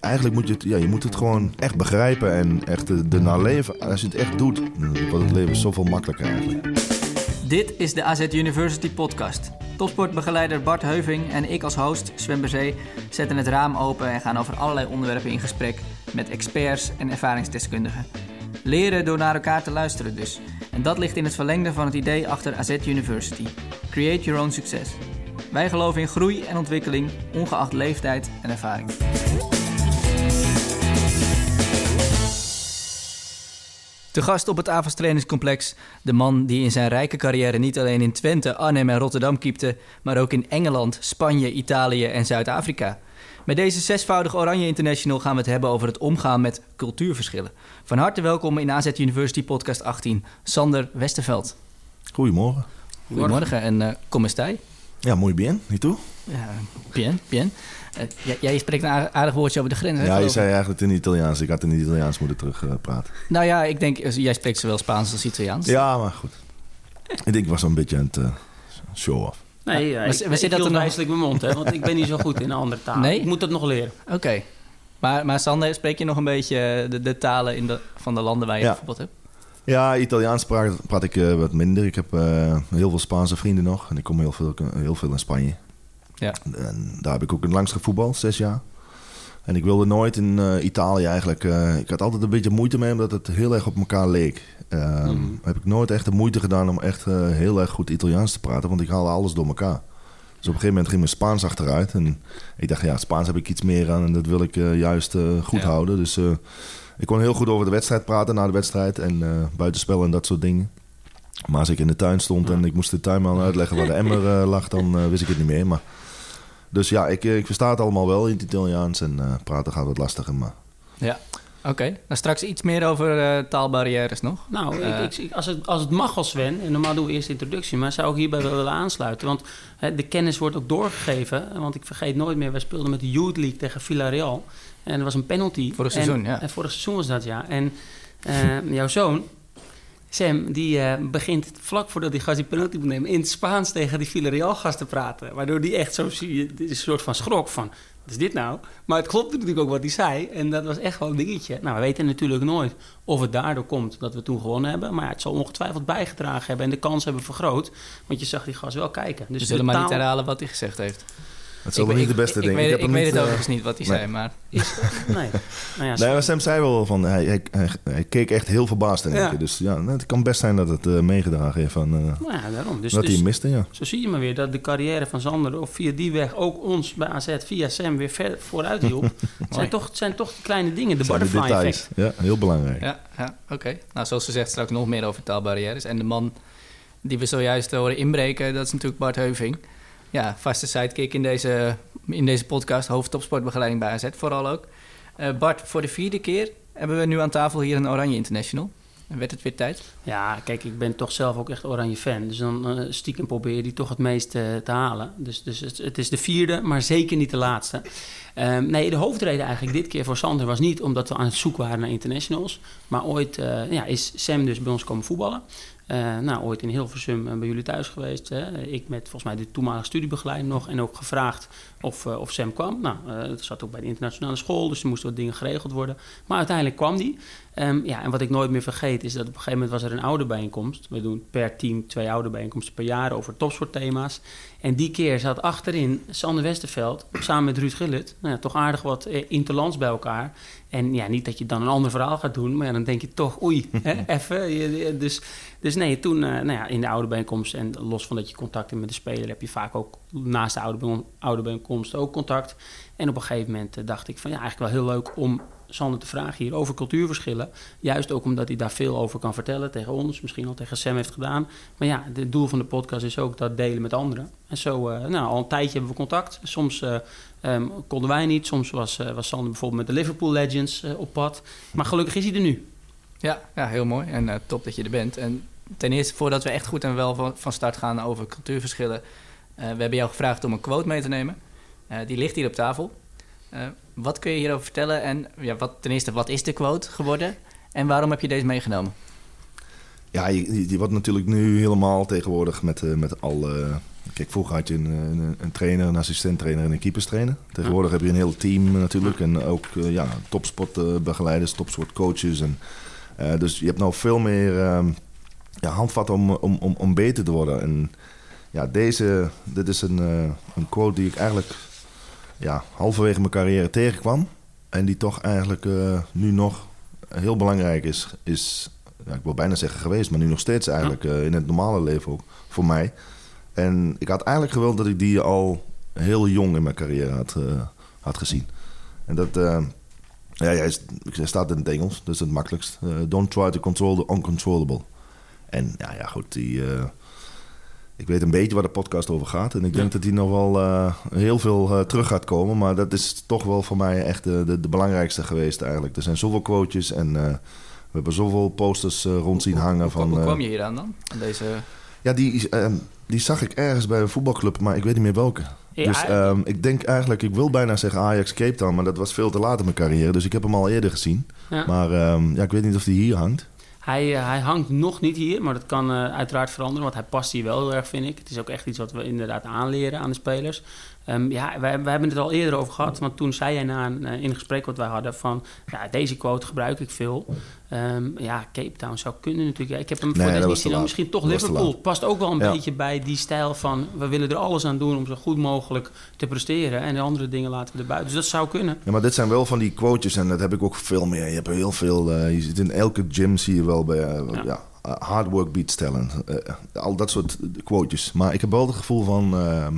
Eigenlijk moet je het, ja, je moet het gewoon echt begrijpen en echt ernaar leven. Als je het echt doet, wordt het leven zoveel makkelijker eigenlijk. Dit is de AZ University podcast. Topsportbegeleider Bart Heuving en ik als host, Sven zetten het raam open en gaan over allerlei onderwerpen in gesprek met experts en ervaringsdeskundigen. Leren door naar elkaar te luisteren dus. En dat ligt in het verlengde van het idee achter AZ University. Create your own success. Wij geloven in groei en ontwikkeling, ongeacht leeftijd en ervaring. Te gast op het Avals Trainingscomplex, de man die in zijn rijke carrière niet alleen in Twente, Arnhem en Rotterdam kiepte, maar ook in Engeland, Spanje, Italië en Zuid-Afrika. Met deze zesvoudige Oranje International gaan we het hebben over het omgaan met cultuurverschillen. Van harte welkom in AZ University Podcast 18, Sander Westerveld. Goedemorgen. Goedemorgen en uh, kom eens Ja, muy bien. En toe? Ja, bien, bien. Uh, jij spreekt een aardig woordje over de grens. Ja, je zei eigenlijk in het Italiaans. Ik had in het Italiaans moeten terugpraten. Uh, nou ja, ik denk, jij spreekt zowel Spaans als Italiaans. Ja, maar goed. ik denk, ik was een beetje aan het uh, show-off. Nee, ja, ik, we ik, dat wijselijk mijn mond, hè, want ik ben niet zo goed in een andere taal. Nee? Ik moet dat nog leren. Oké. Maar, maar Sander, spreek je nog een beetje de, de talen in de, van de landen waar je ja. bijvoorbeeld hebt? Ja, Italiaans praat, praat ik uh, wat minder. Ik heb uh, heel veel Spaanse vrienden nog. En ik kom heel veel, heel veel in Spanje. Ja. En daar heb ik ook het langst gevoetbald, zes jaar. En ik wilde nooit in uh, Italië eigenlijk. ik had altijd een beetje moeite mee, omdat het heel erg op elkaar leek. Mm. Heb ik nooit echt de moeite gedaan om echt heel erg goed Italiaans te praten, want ik haalde alles door elkaar. Dus op een gegeven moment ging mijn Spaans achteruit. En ik dacht, ja, Spaans heb ik iets meer aan en dat wil ik juist goed houden. Dus ik kon heel goed over de wedstrijd praten na de wedstrijd en uh, buitenspel en dat soort dingen. Maar als ik in de tuin stond en ik moest de tuinman uitleggen waar de emmer uh, lag, dan uh, wist ik het niet meer. Maar, dus ja, ik, ik versta het allemaal wel in het Italiaans en praten gaat wat lastiger. Maar... Ja, Oké, okay. nou straks iets meer over uh, taalbarrières nog. Nou, ik, ik, als, het, als het mag als Sven, en normaal doen we eerst de introductie, maar zou ik hierbij wel willen aansluiten. Want hè, de kennis wordt ook doorgegeven. Want ik vergeet nooit meer, wij speelden met de Youth League tegen Villarreal. En er was een penalty. Vorig seizoen, ja. En vorig seizoen was dat, ja. En uh, jouw zoon, Sam, die uh, begint vlak voordat hij gast die penalty moet nemen... in het Spaans tegen die Villarreal-gast te praten. Waardoor die echt zo een soort van schrok van... wat is dit nou? Maar het klopte natuurlijk ook wat hij zei. En dat was echt wel een dingetje. Nou, we weten natuurlijk nooit of het daardoor komt dat we toen gewonnen hebben. Maar ja, het zal ongetwijfeld bijgedragen hebben... en de kans hebben vergroot. Want je zag die gast wel kijken. Dus we zullen maar niet herhalen wat hij gezegd heeft. Het zal niet de beste ding. Ik, ik, weet, ik weet het overigens niet wat hij zei, maar... Is, nee. Nou ja, nee, maar Sam zei wel van... Hij, hij, hij, keek echt heel verbaasd in ja. Dus ja, het kan best zijn dat het uh, meegedragen heeft van... Uh, nou ja, daarom. Dus, dat dus, hij miste, ja. Zo zie je maar weer dat de carrière van Zander... of via die weg ook ons bij AZ via Sam weer ver vooruit hielp. het, zijn toch, zijn toch de kleine dingen, de butterfly effect. Ja, heel belangrijk. Ja, ja oké. Nou, zoals ze zegt, straks nog meer over taalbarrières. En de man die we zojuist horen inbreken, dat is natuurlijk Bart Heuving... Ja, vaste sidekick in deze, in deze podcast. Hoofdtopsportbegeleiding bij AZ vooral ook. Uh, Bart, voor de vierde keer hebben we nu aan tafel hier een Oranje International. Werd het weer tijd? Ja, kijk, ik ben toch zelf ook echt Oranje fan. Dus dan uh, stiekem probeer je die toch het meest uh, te halen. Dus, dus het, is de vierde, maar zeker niet de laatste. Um, nee, de hoofdreden eigenlijk dit keer voor Sander was niet omdat we aan het zoeken waren naar internationals. Maar ooit ja, is Sam dus bij ons komen voetballen. Uh, nou, ooit in Hilversum uh, bij jullie thuis geweest. Hè. Ik met volgens mij de toenmalige studiebegeleider nog. En ook gevraagd of, uh, of Sam kwam. Nou, dat zat ook bij de internationale school. Dus er moesten wat dingen geregeld worden. Maar uiteindelijk kwam die. Um, ja, en wat ik nooit meer vergeet is dat op een gegeven moment was er een oude bijeenkomst. We doen per team twee oude bijeenkomsten per jaar over topsportthema's. En die keer zat achterin Sander Westerveld samen met Ruud Gillet. Nou ja, toch aardig wat interlands bij elkaar. En ja, niet dat je dan een ander verhaal gaat doen, maar ja, dan denk je toch, oei, even. Dus, dus nee, toen uh, nou ja, in de oude bijeenkomst en los van dat je contact hebt met de speler, heb je vaak ook naast de oude, bijeenkomst ook contact. En op een gegeven moment uh, dacht ik van ja, eigenlijk wel heel leuk om Sander te vragen hier over cultuurverschillen. Juist ook omdat hij daar veel over kan vertellen tegen ons, misschien al tegen Sam heeft gedaan. Maar ja, het doel van de podcast is ook dat delen met anderen. En zo, uh, nou, al een tijdje hebben we contact. Soms uh, um, konden wij niet, soms was, uh, was Sander bijvoorbeeld met de Liverpool Legends op pad. Maar gelukkig is hij er nu. Ja, ja heel mooi en top dat je er bent. En ten eerste, voordat we echt goed en wel van, van start gaan over cultuurverschillen, we hebben jou gevraagd om een quote mee te nemen. Die ligt hier op tafel. Uh, wat kun je hierover vertellen? En ja, wat, ten eerste, wat is de quote geworden? En waarom heb je deze meegenomen? Ja, die, die wordt natuurlijk nu helemaal tegenwoordig met, uh, met alle Kijk, vroeger had je een, een, een trainer, een assistent-trainer en een keeperstrainer. Tegenwoordig heb je een heel team natuurlijk. En ook ja, topsportbegeleiders, topsportcoaches. En, uh, dus je hebt nou veel meer uh, ja, handvat om, om, om, om beter te worden. En ja, deze, dit is een, een quote die ik eigenlijk ja, halverwege mijn carrière tegenkwam. En die toch eigenlijk nu nog heel belangrijk is. is ja, ik wil bijna zeggen geweest, maar nu nog steeds eigenlijk in het normale leven ook voor mij. En ik had eigenlijk gewild dat ik die al heel jong in mijn carrière had, uh, had gezien. En dat, ja, hij staat in het Engels, dus het makkelijkst. Uh, don't try to control the uncontrollable. En ja, ja goed, die, ik weet een beetje waar de podcast over gaat. En ik denk dat die nog wel heel veel terug gaat komen. Maar dat is toch wel voor mij echt de, de, de belangrijkste geweest eigenlijk. Er zijn zoveel quotes en we hebben zoveel posters rond zien hangen. Hoe, van, hoe kwam je hier aan dan? Aan deze... Ja, die, ehm, die zag ik ergens bij een voetbalclub, maar ik weet niet meer welke. Ja, dus um, ik denk eigenlijk, ik wil bijna zeggen Ajax Cape Town, maar dat was veel te laat in mijn carrière. Dus ik heb hem al eerder gezien. Ja. Maar um, ja, ik weet niet of hij hier hangt. Hij, uh, hij hangt nog niet hier, maar dat kan uh, uiteraard veranderen, want hij past hier wel heel erg, vind ik. Het is ook echt iets wat we inderdaad aanleren aan de spelers. Um, ja, wij, wij, hebben het al eerder over gehad, want toen zei jij na een, uh, in een gesprek wat wij hadden van, ja, deze quote gebruik ik veel. Um, ja, Cape Town zou kunnen natuurlijk. Ja, ik heb hem nee, voor deze niet. Misschien toch dat Liverpool. Past ook wel een ja. beetje bij die stijl van... we willen er alles aan doen om zo goed mogelijk te presteren... en de andere dingen laten we erbij. Dus dat zou kunnen. Ja, maar dit zijn wel van die quotes en dat heb ik ook veel meer. Je hebt heel veel... Uh, je zit in elke gym zie je wel bij... Uh, ja. ja hard work beats talent. Uh, al dat soort quotes. Maar ik heb wel het gevoel van...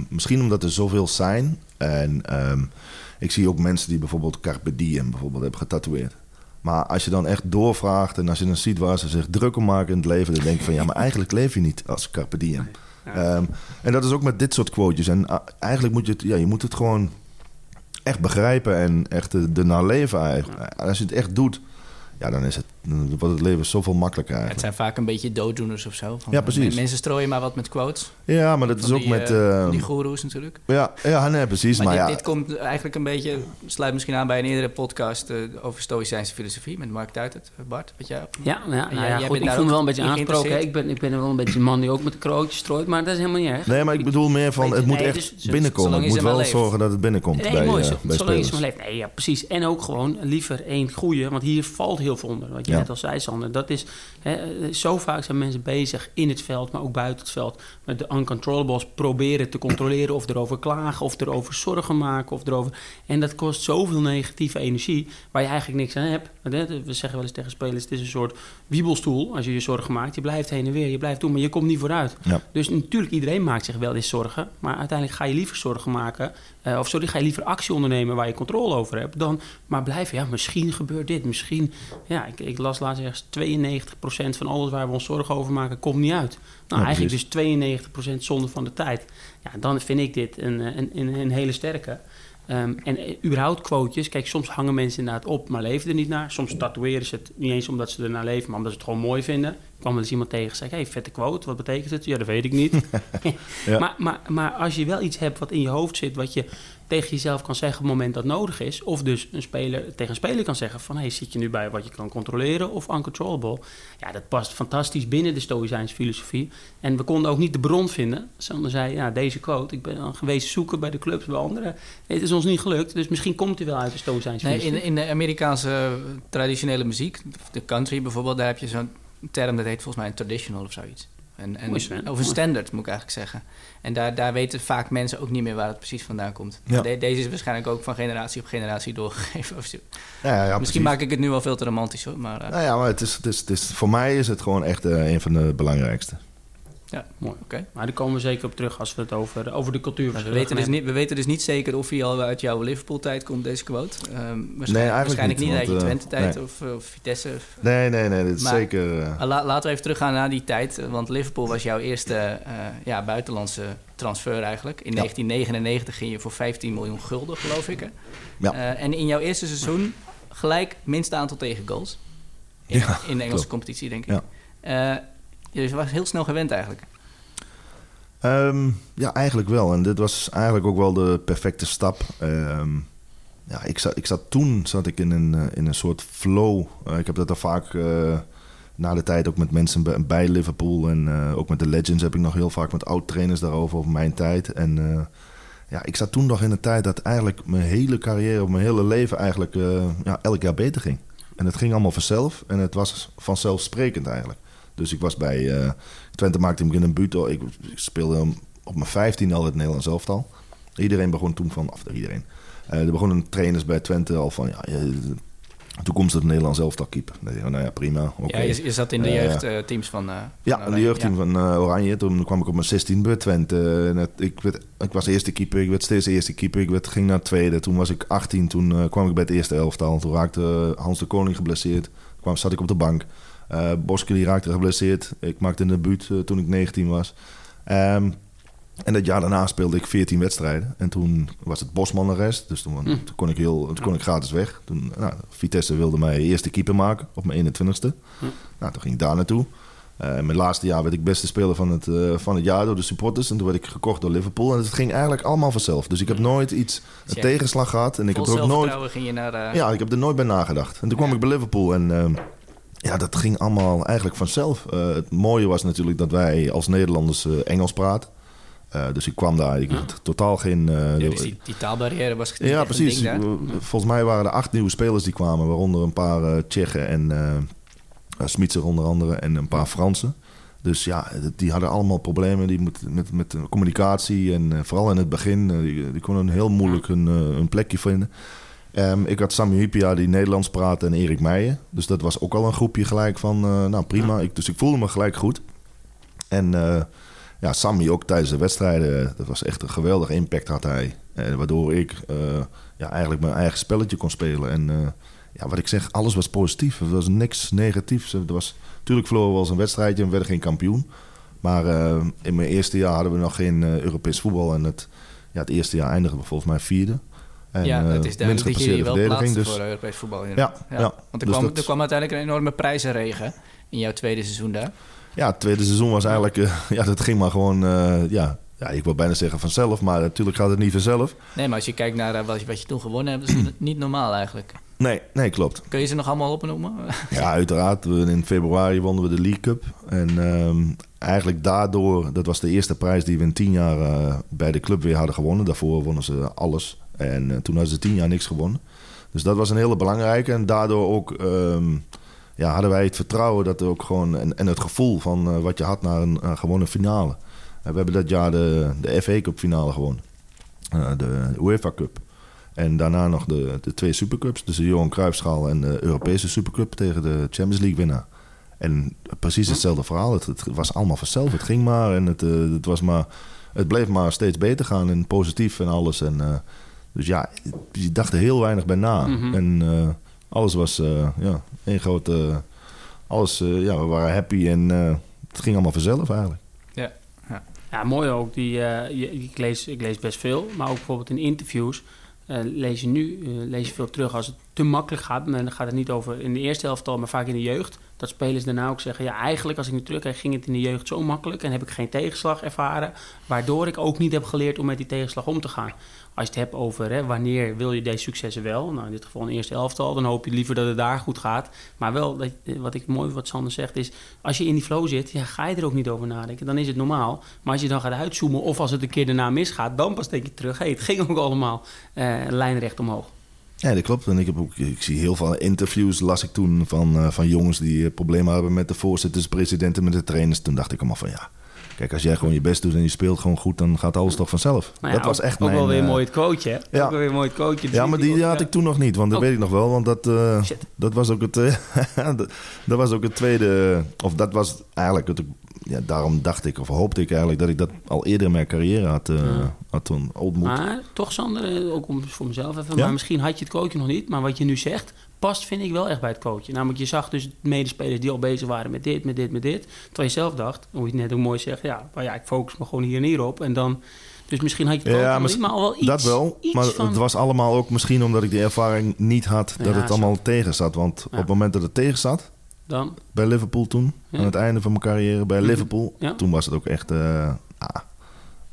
misschien omdat er zoveel zijn... en um, ik zie ook mensen die bijvoorbeeld Carpe Diem bijvoorbeeld hebben getatoeëerd. Maar als je dan echt doorvraagt en als je dan ziet waar ze zich druk om maken in het leven, dan denk je van ja, maar eigenlijk leef je niet als carpe diem. Um, en dat is ook met dit soort quotes. En uh, eigenlijk moet je het, ja, je moet het gewoon echt begrijpen en echt ernaar leven. Eigenlijk. Als je het echt doet, ja, dan is het, dan wordt het leven zoveel makkelijker eigenlijk. Het zijn vaak een beetje dooddoeners of zo. Van, ja, precies. Mensen strooien maar wat met quotes. Ja, maar dat is ook die, met... Uh, die goeroes natuurlijk. Ja, ja nee, precies. Maar, maar dit, ja. dit komt eigenlijk een beetje... sluit misschien aan bij een eerdere podcast... Uh, over stoïcijnse filosofie met Mark Tuitert. Bart, weet jij? Ja, ja, nou ja, ja goed, ik voel me wel een beetje aangesproken. Ik ben, ik ben wel een beetje een man die ook met de quotes strooit. Maar dat is helemaal niet erg. Nee, maar ik bedoel meer van... Het moet echt binnenkomen. Ik moet wel zorgen dat het binnenkomt bij mooi, bij Zolang je maar leeft. Nee, ja, precies. En ook gewoon liever één goede. Want hier valt heel veel onder. Wat je net al zei, dat is, hè, zo vaak zijn mensen bezig in het veld, maar ook buiten het veld, de uncontrollables proberen te controleren of erover klagen of erover zorgen maken of erover. En dat kost zoveel negatieve energie waar je eigenlijk niks aan hebt. We zeggen wel eens tegen spelers: het is een soort wiebelstoel als je je zorgen maakt. Je blijft heen en weer, je blijft doen, maar je komt niet vooruit. Ja. Dus natuurlijk, iedereen maakt zich wel eens zorgen, maar uiteindelijk ga je liever zorgen maken, uh, of sorry, ga je liever actie ondernemen waar je controle over hebt, dan maar blijven. Ja, misschien gebeurt dit, misschien. Ja, ik, ik las laatst ergens 92% van alles waar we ons zorgen over maken, komt niet uit. Nou, ja, eigenlijk dus 92% zonde van de tijd. Ja, dan vind ik dit een, een, een, een hele sterke. Um, en eh, überhaupt quotejes. Kijk, soms hangen mensen inderdaad op, maar leven er niet naar. Soms tatoeëren ze het niet eens omdat ze ernaar leven, maar omdat ze het gewoon mooi vinden. Ik kwam wel eens iemand tegen en zei: hey, vette quote, wat betekent het? Ja, dat weet ik niet. ja. maar, maar, maar als je wel iets hebt wat in je hoofd zit, wat je tegen jezelf kan zeggen op het moment dat nodig is. Of dus een speler tegen een speler kan zeggen van... hey, zit je nu bij wat je kan controleren of uncontrollable? Ja, dat past fantastisch binnen de Stoïcijns filosofie. En we konden ook niet de bron vinden. Sander zei, ja, deze quote, ik ben dan geweest zoeken bij de clubs, bij anderen. Het is ons niet gelukt, dus misschien komt hij wel uit de Stoïcijns nee, in, in de Amerikaanse traditionele muziek, de country bijvoorbeeld... daar heb je zo'n term, dat heet volgens mij een traditional of zoiets. En, en, of een standaard, moet ik eigenlijk zeggen. En daar, daar weten vaak mensen ook niet meer waar het precies vandaan komt. deze is waarschijnlijk ook van generatie op generatie doorgegeven. Of ja, ja, Misschien maak ik het nu wel veel te romantisch hoor. Maar, uh... nou ja, maar het is, het is, het is, voor mij is het gewoon echt uh, een van de belangrijkste. Ja, mooi. Oké. Maar daar komen we zeker op terug als we het over, over de cultuur we weten, dus niet, we weten dus niet zeker of hij al uit jouw Liverpool-tijd komt, deze quote. Um, waarschijnlijk, nee, waarschijnlijk niet, niet uit je eh, Twente-tijd of, eh, of, Vitesse. Nee, nee, nee, dat is maar, zeker... Uh... La, laten we even teruggaan naar die tijd. Want Liverpool was jouw eerste uh, ja, buitenlandse transfer eigenlijk. In ja. 1999 ging je voor 15 miljoen gulden, geloof ik. Hè? Ja. en in jouw eerste seizoen gelijk minste aantal tegengoals. In, ja, in de Engelse klopt. competitie, denk ik. Ja. Je was heel snel gewend eigenlijk. Um, ja, eigenlijk wel. En dit was eigenlijk ook wel de perfecte stap. Um, ja, ik zat, ik zat toen zat ik in een, in een soort flow. Uh, ik heb dat al vaak uh, na de tijd ook met mensen bij Liverpool en ook met de Legends heb ik nog heel vaak met oud-trainers daarover, over mijn tijd. En ja, ik zat toen nog in een tijd dat eigenlijk mijn hele carrière, mijn hele leven eigenlijk ja, elk jaar beter ging. En het ging allemaal vanzelf en het was vanzelfsprekend eigenlijk. Dus ik was bij uh, Twente maakte ik een buurt. Ik, speelde op mijn 15 al het Nederlands elftal. Iedereen begon toen van, of iedereen. Uh, er begonnen trainers bij Twente al van, ja, toekomstig het Nederlands elftal keeper. nou ja, prima. Okay. Ja, je, zat in de uh, jeugdteams van, uh, Ja, in de jeugdteam van Oranje. Toen kwam ik op mijn 16 bij Twente. Ik, werd, ik was eerste keeper, ik werd steeds eerste keeper. Ik werd, ging naar tweede. Toen was ik 18, toen kwam ik bij het eerste elftal. Toen raakte Hans de Koning geblesseerd. Kwam, zat ik op de bank. Uh, Boske die raakte geblesseerd. Ik maakte een debuut uh, toen ik 19 was. Um, en dat jaar daarna speelde ik 14 wedstrijden. En toen was het Bosman arrest. Dus toen, hm. toen, kon ik heel, toen kon ik gratis weg. Toen, nou, Vitesse wilde mij eerste keeper maken op mijn 21ste. Hm. Nou, toen ging ik daar naartoe. Uh, mijn laatste jaar werd ik beste speler van het, uh, van het jaar door de supporters. En toen werd ik gekocht door Liverpool. En het ging eigenlijk allemaal vanzelf. Dus ik heb hm. nooit iets, een tegenslag gehad. En ik heb er ook nooit. Ging je naar, Ja, ik heb er nooit bij nagedacht. En toen kwam ik bij Liverpool. En ehm, ja, dat ging allemaal eigenlijk vanzelf. Uh, het mooie was natuurlijk dat wij als Nederlanders uh, Engels praten. Uh, dus ik kwam daar, ik had totaal geen... ja, dus die, die, taalbarrière was Ja, precies. Ding, Volgens mij waren er acht nieuwe spelers die kwamen, waaronder een paar Tsjechen en Smitser onder andere en een paar Fransen. Dus ja, die hadden allemaal problemen die met, met, met communicatie en vooral in het begin, die, die konden heel moeilijk een, een plekje vinden. Um, ik had Sammy Hypia die Nederlands praatte en Erik Meijer. Dus dat was ook al een groepje gelijk van, uh, nou prima. Ik, dus ik voelde me gelijk goed. En uh, ja, Sammy ook tijdens de wedstrijden, dat was echt een geweldige impact had hij. Uh, waardoor ik ja, eigenlijk mijn eigen spelletje kon spelen. En ja, wat ik zeg, alles was positief. Er was niks negatiefs. Er was, natuurlijk verloren we wel eens een wedstrijdje en werden geen kampioen. Maar in mijn eerste jaar hadden we nog geen Europees voetbal. En het, ja, het eerste jaar eindigden we volgens mij vierde. En, ja, het is duidelijk dat jullie wel plaatsen dus... voor Europees voetbal. Ja, ja, ja. Want er, dus kwam, er kwam uiteindelijk een enorme prijzenregen in jouw tweede seizoen daar. Ja, het tweede seizoen was eigenlijk... Uh, ja, dat ging maar gewoon... Uh, ja, ja, ik wil bijna zeggen vanzelf, maar natuurlijk gaat het niet vanzelf. Nee, maar als je kijkt naar uh, wat, je, wat je toen gewonnen hebt, is het niet normaal eigenlijk. Nee, nee, klopt. Kun je ze nog allemaal opnoemen? ja, uiteraard. In februari wonnen we de League Cup. En um, eigenlijk daardoor, dat was de eerste prijs die we in tien jaar bij de club weer hadden gewonnen. Daarvoor wonnen ze alles. En uh, toen hadden ze tien jaar niks gewonnen. Dus dat was een hele belangrijke. En daardoor ook um, ja, hadden wij het vertrouwen dat er ook gewoon. En, en het gevoel van uh, wat je had naar een uh, gewone finale. we hebben dat jaar de, de FA Cup finale gewonnen. de UEFA Cup. En daarna nog de, de twee Supercups. Dus de Johan Cruijffschaal en de Europese Supercup tegen de Champions League winnaar. En precies hetzelfde verhaal. Het, het, was allemaal vanzelf. Het ging maar en het, het, was maar, het bleef maar steeds beter gaan en positief en alles. En dus ja, je dacht er heel weinig bij na. Mhm. En uh, alles was uh, ja, één grote... alles, uh, ja, we waren happy en het ging allemaal vanzelf eigenlijk. Ja, ja. ja mooi ook. Die, ik, lees, ik lees best veel, maar ook bijvoorbeeld in interviews... lees je nu lees je veel terug als het te makkelijk gaat. En dan gaat het niet over in de eerste helft al, maar vaak in de jeugd. Dat spelers daarna ook zeggen: ja, eigenlijk als ik nu terugkijk, ging het in de jeugd zo makkelijk en heb ik geen tegenslag ervaren. Waardoor ik ook niet heb geleerd om met die tegenslag om te gaan. Als je het hebt over hè, wanneer wil je deze successen wel, nou in dit geval een eerste elftal, dan hoop je liever dat het daar goed gaat. Maar wel, dat, wat ik mooi wat Sander zegt is, als je in die flow zit, ja, ga je er ook niet over nadenken. Dan is het normaal. Maar als je dan gaat uitzoomen of als het een keer daarna misgaat, dan pas denk je terug, hey, het ging ook allemaal uh, lijnrecht omhoog. Ja, dat klopt. En ik, heb ook, ik zie heel veel interviews, las ik toen, van, uh, van jongens die problemen hebben met de voorzitters, presidenten, met de trainers. Toen dacht ik allemaal van ja, Kijk, als jij gewoon je best doet en je speelt gewoon goed, dan gaat alles toch vanzelf. Dat was echt ook mijn... wel weer uh, mooi het coach, hè? Ja. Ook wel weer mooi het coach. Ja, maar die, had ik toen nog niet, want dat oh. weet ik nog wel. Want dat, uh, dat, was ook het, uh, dat was ook het tweede... Of dat was eigenlijk het... Ja, daarom dacht ik, of hoopte ik eigenlijk... dat ik dat al eerder in mijn carrière had, ja. had ontmoet. Maar toch, Sander, ook om, voor mezelf even... Maar misschien had je het coach nog niet. Maar wat je nu zegt, past, vind ik wel echt bij het coachen. Namelijk, je zag dus medespelers die al bezig waren met dit, met dit, met dit. Terwijl je zelf dacht, hoe je net ook mooi zegt, ja, maar ja, ik focus me gewoon hier en hier op. En dan, dus misschien had je het ja, niet, maar al wel iets. Dat wel, maar het was allemaal ook misschien omdat ik die ervaring niet had dat het allemaal tegen zat. Want op het moment dat het tegen zat, dan? bij Liverpool toen, aan het einde van mijn carrière bij. Liverpool, toen was het ook echt, uh, ah,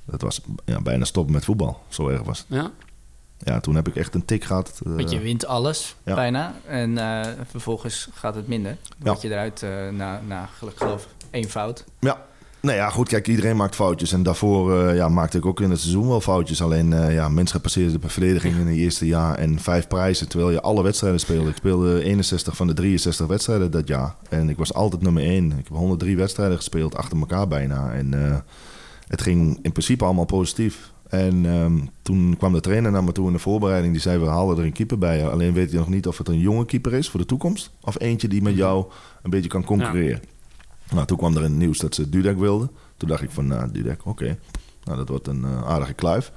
dat was ja, bijna stoppen met voetbal. Zo erg was het. Ja. ja, toen heb ik echt een tik gehad. Want je wint alles bijna. En vervolgens gaat het minder. Dan ja. je eruit na, na, geloof één fout. Ja, nou ja, goed, kijk, iedereen maakt foutjes. En daarvoor uh, ja, maakte ik ook in het seizoen wel foutjes. Alleen, uh, ja, mensen passeerden de verdediging in het eerste jaar en vijf prijzen. Terwijl je alle wedstrijden speelde. Ik speelde 61 van de 63 wedstrijden dat jaar. En ik was altijd nummer één. Ik heb 103 wedstrijden gespeeld, achter elkaar bijna. En uh, het ging in principe allemaal positief. En um, toen kwam de trainer naar me toe in de voorbereiding. Die zei, we halen er een keeper bij. Alleen weet je nog niet of het een jonge keeper is voor de toekomst. Of eentje die met jou een beetje kan concurreren. Ja. Nou, toen kwam er een nieuws dat ze Dudek wilden. Toen dacht ik van, nou, Dudek, oké. Nou, dat wordt een uh, aardige kluif.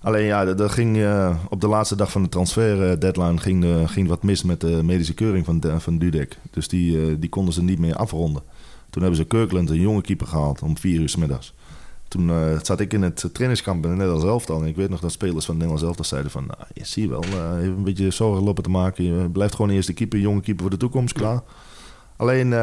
Alleen ja, dat ging, uh, op de laatste dag van de transfer uh, deadline ging, ging wat mis met de medische keuring van, van Dudek. Dus die, die konden ze niet meer afronden. Toen hebben ze Kirkland, een jonge keeper, gehaald om vier uur s middags. Toen zat ik in het trainingskamp in het Nederlands elftal. En ik weet nog dat spelers van het Nederlands elftal zeiden van... Nou, je ziet wel, hebt een beetje zorgen lopen te maken. Je blijft gewoon eerst de keeper, jonge keeper voor de toekomst, klaar. Alleen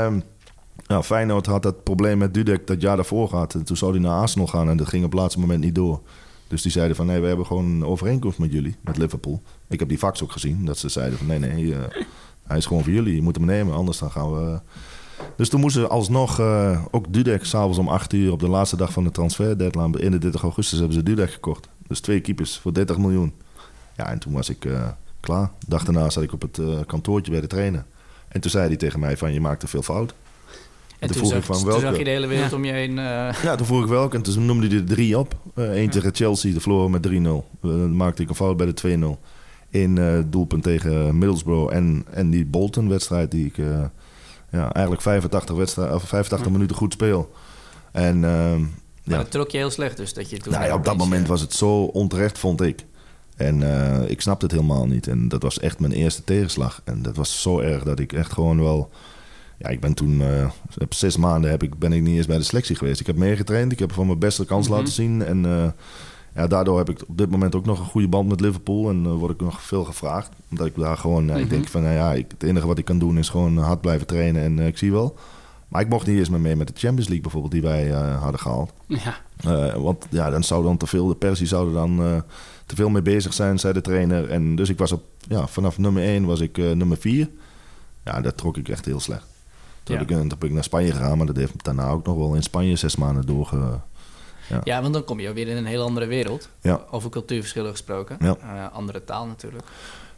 ehm, nou, Feyenoord had dat probleem met Dudek dat jaar daarvoor gehad. En toen zou hij naar Arsenal gaan en dat ging op het laatste moment niet door. Dus die zeiden van nee, we hebben gewoon een overeenkomst met jullie, met Liverpool. Ik heb die fax ook gezien, dat ze zeiden van nee, nee, uh, hij is gewoon voor jullie. Je moet hem nemen, anders dan gaan we... Dus toen moesten alsnog, uh, ook Dudek, s'avonds om 8 uur op de laatste dag van de transfer deadline, 31 augustus hebben ze Dudek gekocht. Dus twee keepers voor 30 miljoen. Ja, en toen was ik uh, klaar. Dag daarna zat ik op het kantoortje bij de trainer. En toen zei hij tegen mij van je maakt veel fout. En toen, zag, van welke. zag je de hele wereld om je heen. Uh... Ja, toen vroeg ik welke. En toen noemde hij er drie op. Uh, Eén tegen Chelsea, de verloren met 3-0. Uh, maakte ik een fout bij de 2-0. In uh, doelpunt tegen Middlesbrough. En, en die Bolton-wedstrijd die ik ja, eigenlijk 85, wedstrijd, of 85 minuten goed speel. En, maar ja. dat trok je heel slecht dus? Dat je toen nou, ja, op dat moment was het zo onterecht, vond ik. En ik snapte het helemaal niet. En dat was echt mijn eerste tegenslag. En dat was zo erg dat ik echt gewoon wel ja, ik ben toen, uh, zes maanden heb ik, ben ik niet eens bij de selectie geweest. Ik heb meegetraind, ik heb van mijn beste kans mhm. laten zien. En uh, ja, daardoor heb ik op dit moment ook nog een goede band met Liverpool. En uh, word ik nog veel gevraagd. Omdat ik daar gewoon, ik mhm. denk van, nou ja, ik, het enige wat ik kan doen is gewoon hard blijven trainen. En ik zie wel. Maar ik mocht niet eens meer mee met de Champions League bijvoorbeeld, die wij hadden gehaald. Ja. want ja, dan zou dan te veel, de Persie zouden dan te veel mee bezig zijn, zei de trainer. En dus ik was op, ja, vanaf nummer 1 was ik nummer 4. Ja, dat trok ik echt heel slecht. Toen, heb ik, ik naar Spanje gegaan, maar dat heeft daarna ook nog wel in Spanje zes maanden doorge... Ja. ja, want dan kom je weer in een heel andere wereld. Ja. Over cultuurverschillen gesproken. Ja. Uh, andere taal natuurlijk.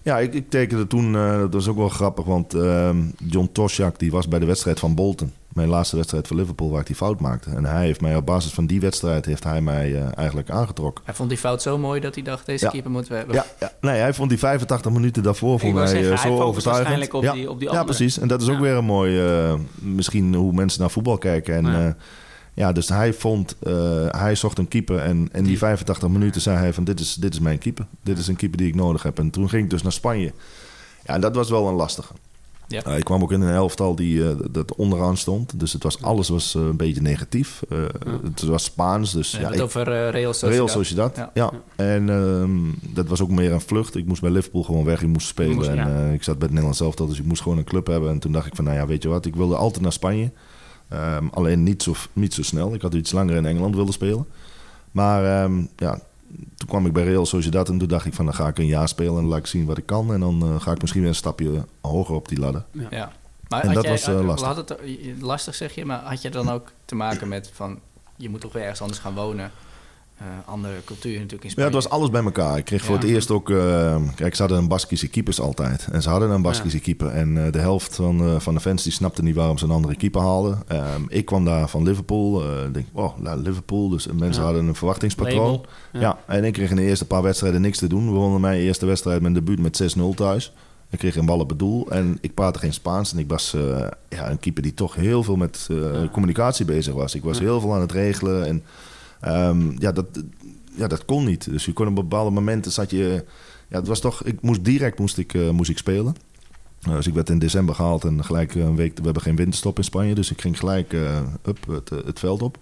Ja, ik, ik tekende toen, uh, dat was ook wel grappig, want uh, John Tosjak die was bij de wedstrijd van Bolton mijn laatste wedstrijd voor Liverpool waar ik die fout maakte. En hij heeft mij op basis van die wedstrijd heeft hij mij uh, eigenlijk aangetrokken. Hij vond die fout zo mooi dat hij dacht, deze keeper moeten we hebben. Ja, ja, nee, hij vond die 85 minuten daarvoor voor mij zeggen, uh, zo overtuigend. Op ja, die, op die ja, precies. En dat is ook weer een mooi, uh, misschien hoe mensen naar voetbal kijken. En ja, ja dus hij vond, hij zocht een keeper en in die 85 minuten zei hij van dit is, dit is mijn keeper. Dit is een keeper die ik nodig heb. En toen ging ik dus naar Spanje. Ja, en dat was wel een lastige. Ja. Uh, ik kwam ook in een elftal die uh, dat onderaan stond. Dus het was, alles was uh, een beetje negatief. Het was Spaans. Dus, ja, het over Real Sociedad. Real Sociedad, ja. ja. En ehm, dat was ook meer een vlucht. Ik moest bij Liverpool gewoon weg. Ik moest spelen. Moest, en ik zat bij het Nederlands elftal, dus ik moest gewoon een club hebben. En toen dacht ik van, nou ja, weet je wat? Ik wilde altijd naar Spanje. Um, alleen niet zo, niet zo snel. Ik had iets langer in Engeland willen spelen. Maar um, ja, toen kwam ik bij Real Sociedad en toen dacht ik van dan ga ik een jaar spelen en laat ik zien wat ik kan. En dan uh, ga ik misschien weer een stapje hoger op die ladder. Ja. ja. Maar en dat jij, was uh, lastig. Had het, lastig zeg je, maar had je dan ook te maken met van je moet toch weer ergens anders gaan wonen? Uh, andere cultuur natuurlijk in Spanje. Ja, het was alles bij elkaar. Ik kreeg voor het eerst ook... Uh, kijk, ze hadden een Baskische keepers altijd. En ze hadden een Baskische keeper. En uh, de helft van, van de fans die snapte niet waarom ze een andere keeper haalden. Um, ik kwam daar van Liverpool. Ik denk, oh, Liverpool. Dus mensen hadden een verwachtingspatroon. Ja. en ik kreeg in de eerste paar wedstrijden niks te doen. We wonnen mijn eerste wedstrijd met debuut met 6-0 thuis. Ik kreeg een bal op het doel en ik praatte geen Spaans. En ik was ja, een keeper die toch heel veel met communicatie bezig was. Ik was heel veel aan het regelen en... Um, ja, dat, ja, dat kon niet. Dus je kon op bepaalde momenten zat je. Ja, het was toch. Ik moest direct moest ik, uh, moest ik spelen. Uh, dus ik werd in december gehaald en gelijk een week. We hebben geen winterstop in Spanje, dus ik ging gelijk up, het, veld op.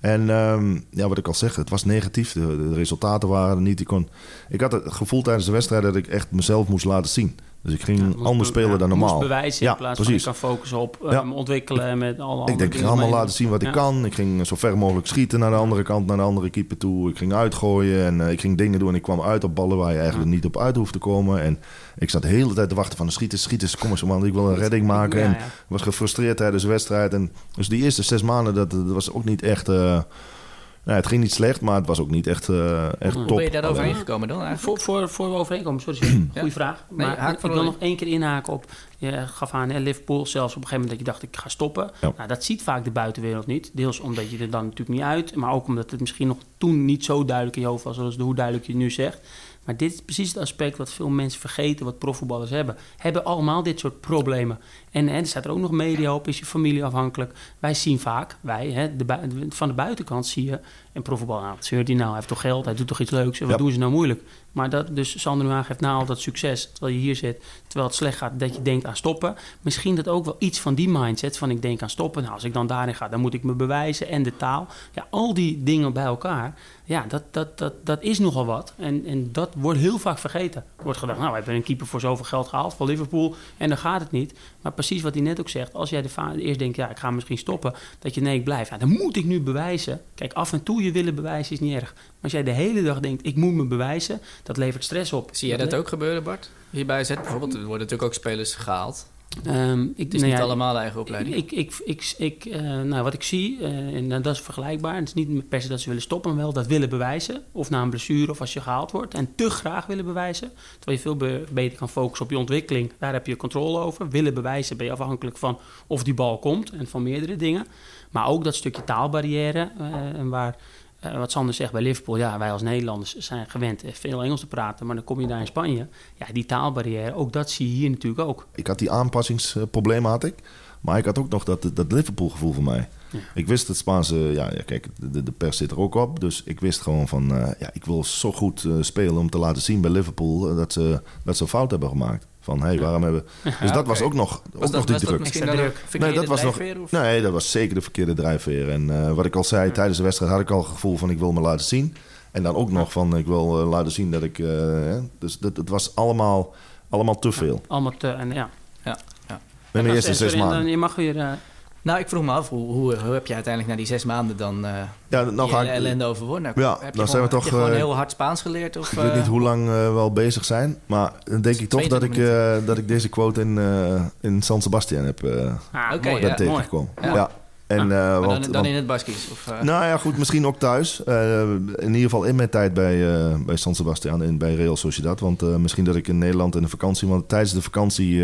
En um, ja, wat ik al zeg, het was negatief. De, de, resultaten waren er niet. Ik, kon, ik had het gevoel tijdens de wedstrijd dat ik echt mezelf moest laten zien. Dus ik ging anders spelen dan normaal. Moest bewijzen in plaats van ik kan focussen op um, ontwikkelen met alle Ik denk, ik ga allemaal laten zien wat ik kan. Ik ging zo ver mogelijk schieten naar de andere kant, naar de andere keeper toe. Ik ging uitgooien en uh, ik ging dingen doen. En ik kwam uit op ballen waar je eigenlijk niet op uit hoeft te komen. En ik zat de hele tijd te wachten van de schieters, schieters, kom eens man, ik wil een redding maken. En was gefrustreerd tijdens de wedstrijd. En dus die eerste zes maanden, dat, dat was ook niet echt... Uh, nou, het ging niet slecht, maar het was ook niet echt, uh, echt top. Hoe ben je daar overheen gekomen dan Voor, voor, voor we overheen komen, sorry, goede vraag. Maar ik wil nog één keer inhaken op, je gaf aan hè, Liverpool, zelfs op een gegeven moment dat je dacht ik ga stoppen. Nou, dat ziet vaak de buitenwereld niet. Deels omdat je er dan natuurlijk niet uit, maar ook omdat het misschien nog toen niet zo duidelijk in je hoofd was, zoals hoe duidelijk je het nu zegt. Maar dit is precies het aspect wat veel mensen vergeten, wat profvoetballers hebben. Hebben allemaal dit soort problemen. En, en er staat er ook nog media op, is je familie afhankelijk. Wij zien vaak, wij, hè, de, van de buitenkant zie je... En profvoetbal, nou, wat zeurt hij nou? Hij heeft toch geld, hij doet toch iets leuks? En wat doen ze nou moeilijk? Maar dat, dus Sander nu aangeeft na al dat succes, terwijl je hier zit, terwijl het slecht gaat, dat je denkt aan stoppen. Misschien dat ook wel iets van die mindset, van ik denk aan stoppen. Nou, als ik dan daarin ga, dan moet ik me bewijzen en de taal. Ja, al die dingen bij elkaar, ja, dat, dat, dat, dat is nogal wat. En, en dat wordt heel vaak vergeten. Er wordt gedacht, nou, we hebben een keeper voor zoveel geld gehaald voor Liverpool en dan gaat het niet. Maar precies wat hij net ook zegt, als jij de eerst denkt, ja, ik ga misschien stoppen, dat je nee, ik blijf. Ja, dan moet ik nu bewijzen. Kijk, af en toe je willen bewijzen is niet erg. Maar als jij de hele dag denkt, ik moet me bewijzen, dat levert stress op. Zie jij dat, ook gebeuren, Bart? Hierbij zet bijvoorbeeld, er worden natuurlijk ook spelers gehaald. Um, ik, nou niet allemaal eigen opleiding. Ik, ik, ik, ik uh, nou, wat ik zie, uh, en dat is vergelijkbaar. Het is niet per se dat ze willen stoppen, maar wel dat willen bewijzen. Of na een blessure of als je gehaald wordt. En te graag willen bewijzen. Terwijl je veel beter kan focussen op je ontwikkeling. Daar heb je controle over. Willen bewijzen ben je afhankelijk van of die bal komt. En van meerdere dingen. Maar ook dat stukje taalbarrière. Uh, waar uh, wat Sander zegt bij Liverpool, ja, wij als Nederlanders zijn gewend veel Engels te praten, maar dan kom je daar in Spanje. Ja, die taalbarrière, ook dat zie je hier natuurlijk ook. Ik had die aanpassingsproblemen, had ik. Maar ik had ook nog dat, dat Liverpool-gevoel voor mij. Ja. Ik wist het Spaanse, ja, ja kijk, de, de, pers zit er ook op. Dus ik wist gewoon van, uh, ja, ik wil zo goed uh, spelen om te laten zien bij Liverpool dat ze, dat ze fout hebben gemaakt. Van, hé, hey, waarom hebben... Dus dat was ook nog, ook dat, nog die druk. druk. Nee, dat was nog, nee, dat was zeker de verkeerde drijfveer. En uh, wat ik al zei, tijdens de wedstrijd had ik al het gevoel van, ik wil me laten zien. En dan ook nog van, ik wil laten zien dat ik... dus dat, het was allemaal, allemaal te veel. allemaal te, en ja. Ja, ja. Met de eerste zes maanden. Je mag weer... Nou, ik vroeg me af, hoe, hoe, hoe, heb je uiteindelijk na die zes maanden dan uh, ja, dan ga ik, ellende overwonnen? Ja, heb dan zijn we toch... Heb je gewoon uh, heel hard Spaans geleerd? Of, ik weet niet hoe lang uh, we al bezig zijn, maar dan denk ik toch dat ik, dat ik deze quote in, in San Sebastian heb ah, okay, ja, tegengekomen. Ja. ja. En, uh, want, dan, dan want, in het Baskisch? Of, uh... Nou ja, goed, misschien ook thuis. Uh, in ieder geval in mijn tijd bij, bij San Sebastian en bij Real Sociedad. Want misschien dat ik in Nederland in de vakantie... Want tijdens de vakantie,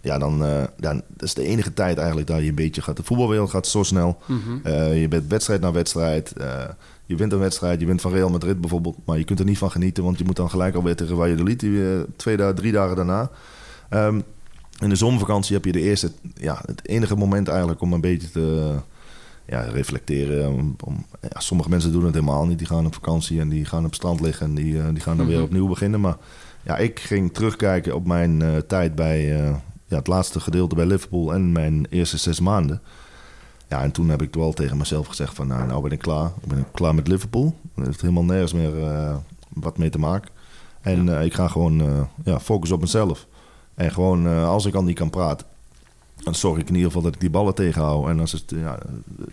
ja, dan... ja, dat is de enige tijd eigenlijk dat je een beetje gaat... De voetbalwereld gaat zo snel. Mm -hmm. je bent wedstrijd na wedstrijd. je wint een wedstrijd, je wint van Real Madrid bijvoorbeeld. Maar je kunt er niet van genieten, want je moet dan gelijk alweer tegen Valladolid. Twee dagen, drie dagen daarna. Um, in de zomervakantie heb je de eerste, ja, het enige moment eigenlijk om een beetje te ja, reflecteren. Om, ja, sommige mensen doen het helemaal niet. Die gaan op vakantie en die gaan op het strand liggen en die, uh, die gaan dan weer mhm. opnieuw beginnen. Maar ja, ik ging terugkijken op mijn uh, tijd bij uh, ja, het laatste gedeelte bij Liverpool en mijn eerste zes maanden. Ja, en toen heb ik wel tegen mezelf gezegd van nou, nou ben ik klaar. Ik ben klaar met Liverpool. Er heeft helemaal nergens meer wat mee te maken. En ja. ik ga gewoon ja, focussen op mezelf. En gewoon als ik al niet kan praten, dan zorg ik in ieder geval dat ik die ballen tegenhoud. En, als het, ja,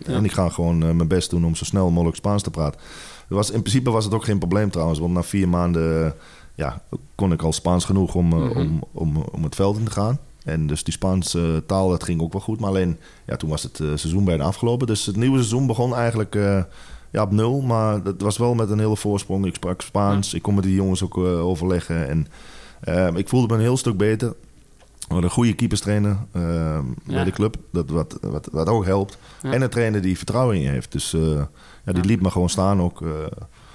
en ik ga gewoon uh, mijn best doen om zo snel mogelijk Spaans te praten. Was, in principe was het ook geen probleem trouwens. Want na vier maanden ja, kon ik al Spaans genoeg om, mm -hmm. om, om, om het veld in te gaan. En dus die Spaanse taal, dat ging ook wel goed. Maar alleen, ja, toen was het uh, seizoen bijna afgelopen. Dus het nieuwe seizoen begon eigenlijk uh, ja, op nul. Maar het was wel met een hele voorsprong. Ik sprak Spaans. Ja. Ik kon met die jongens ook uh, overleggen. En ik voelde me een heel stuk beter. We hadden een goede keeperstrainer uh, ja. bij de club, dat wat, wat, wat ook helpt. Ja. En een trainer die vertrouwen in je heeft. Dus uh, ja, die liet me gewoon staan ook uh,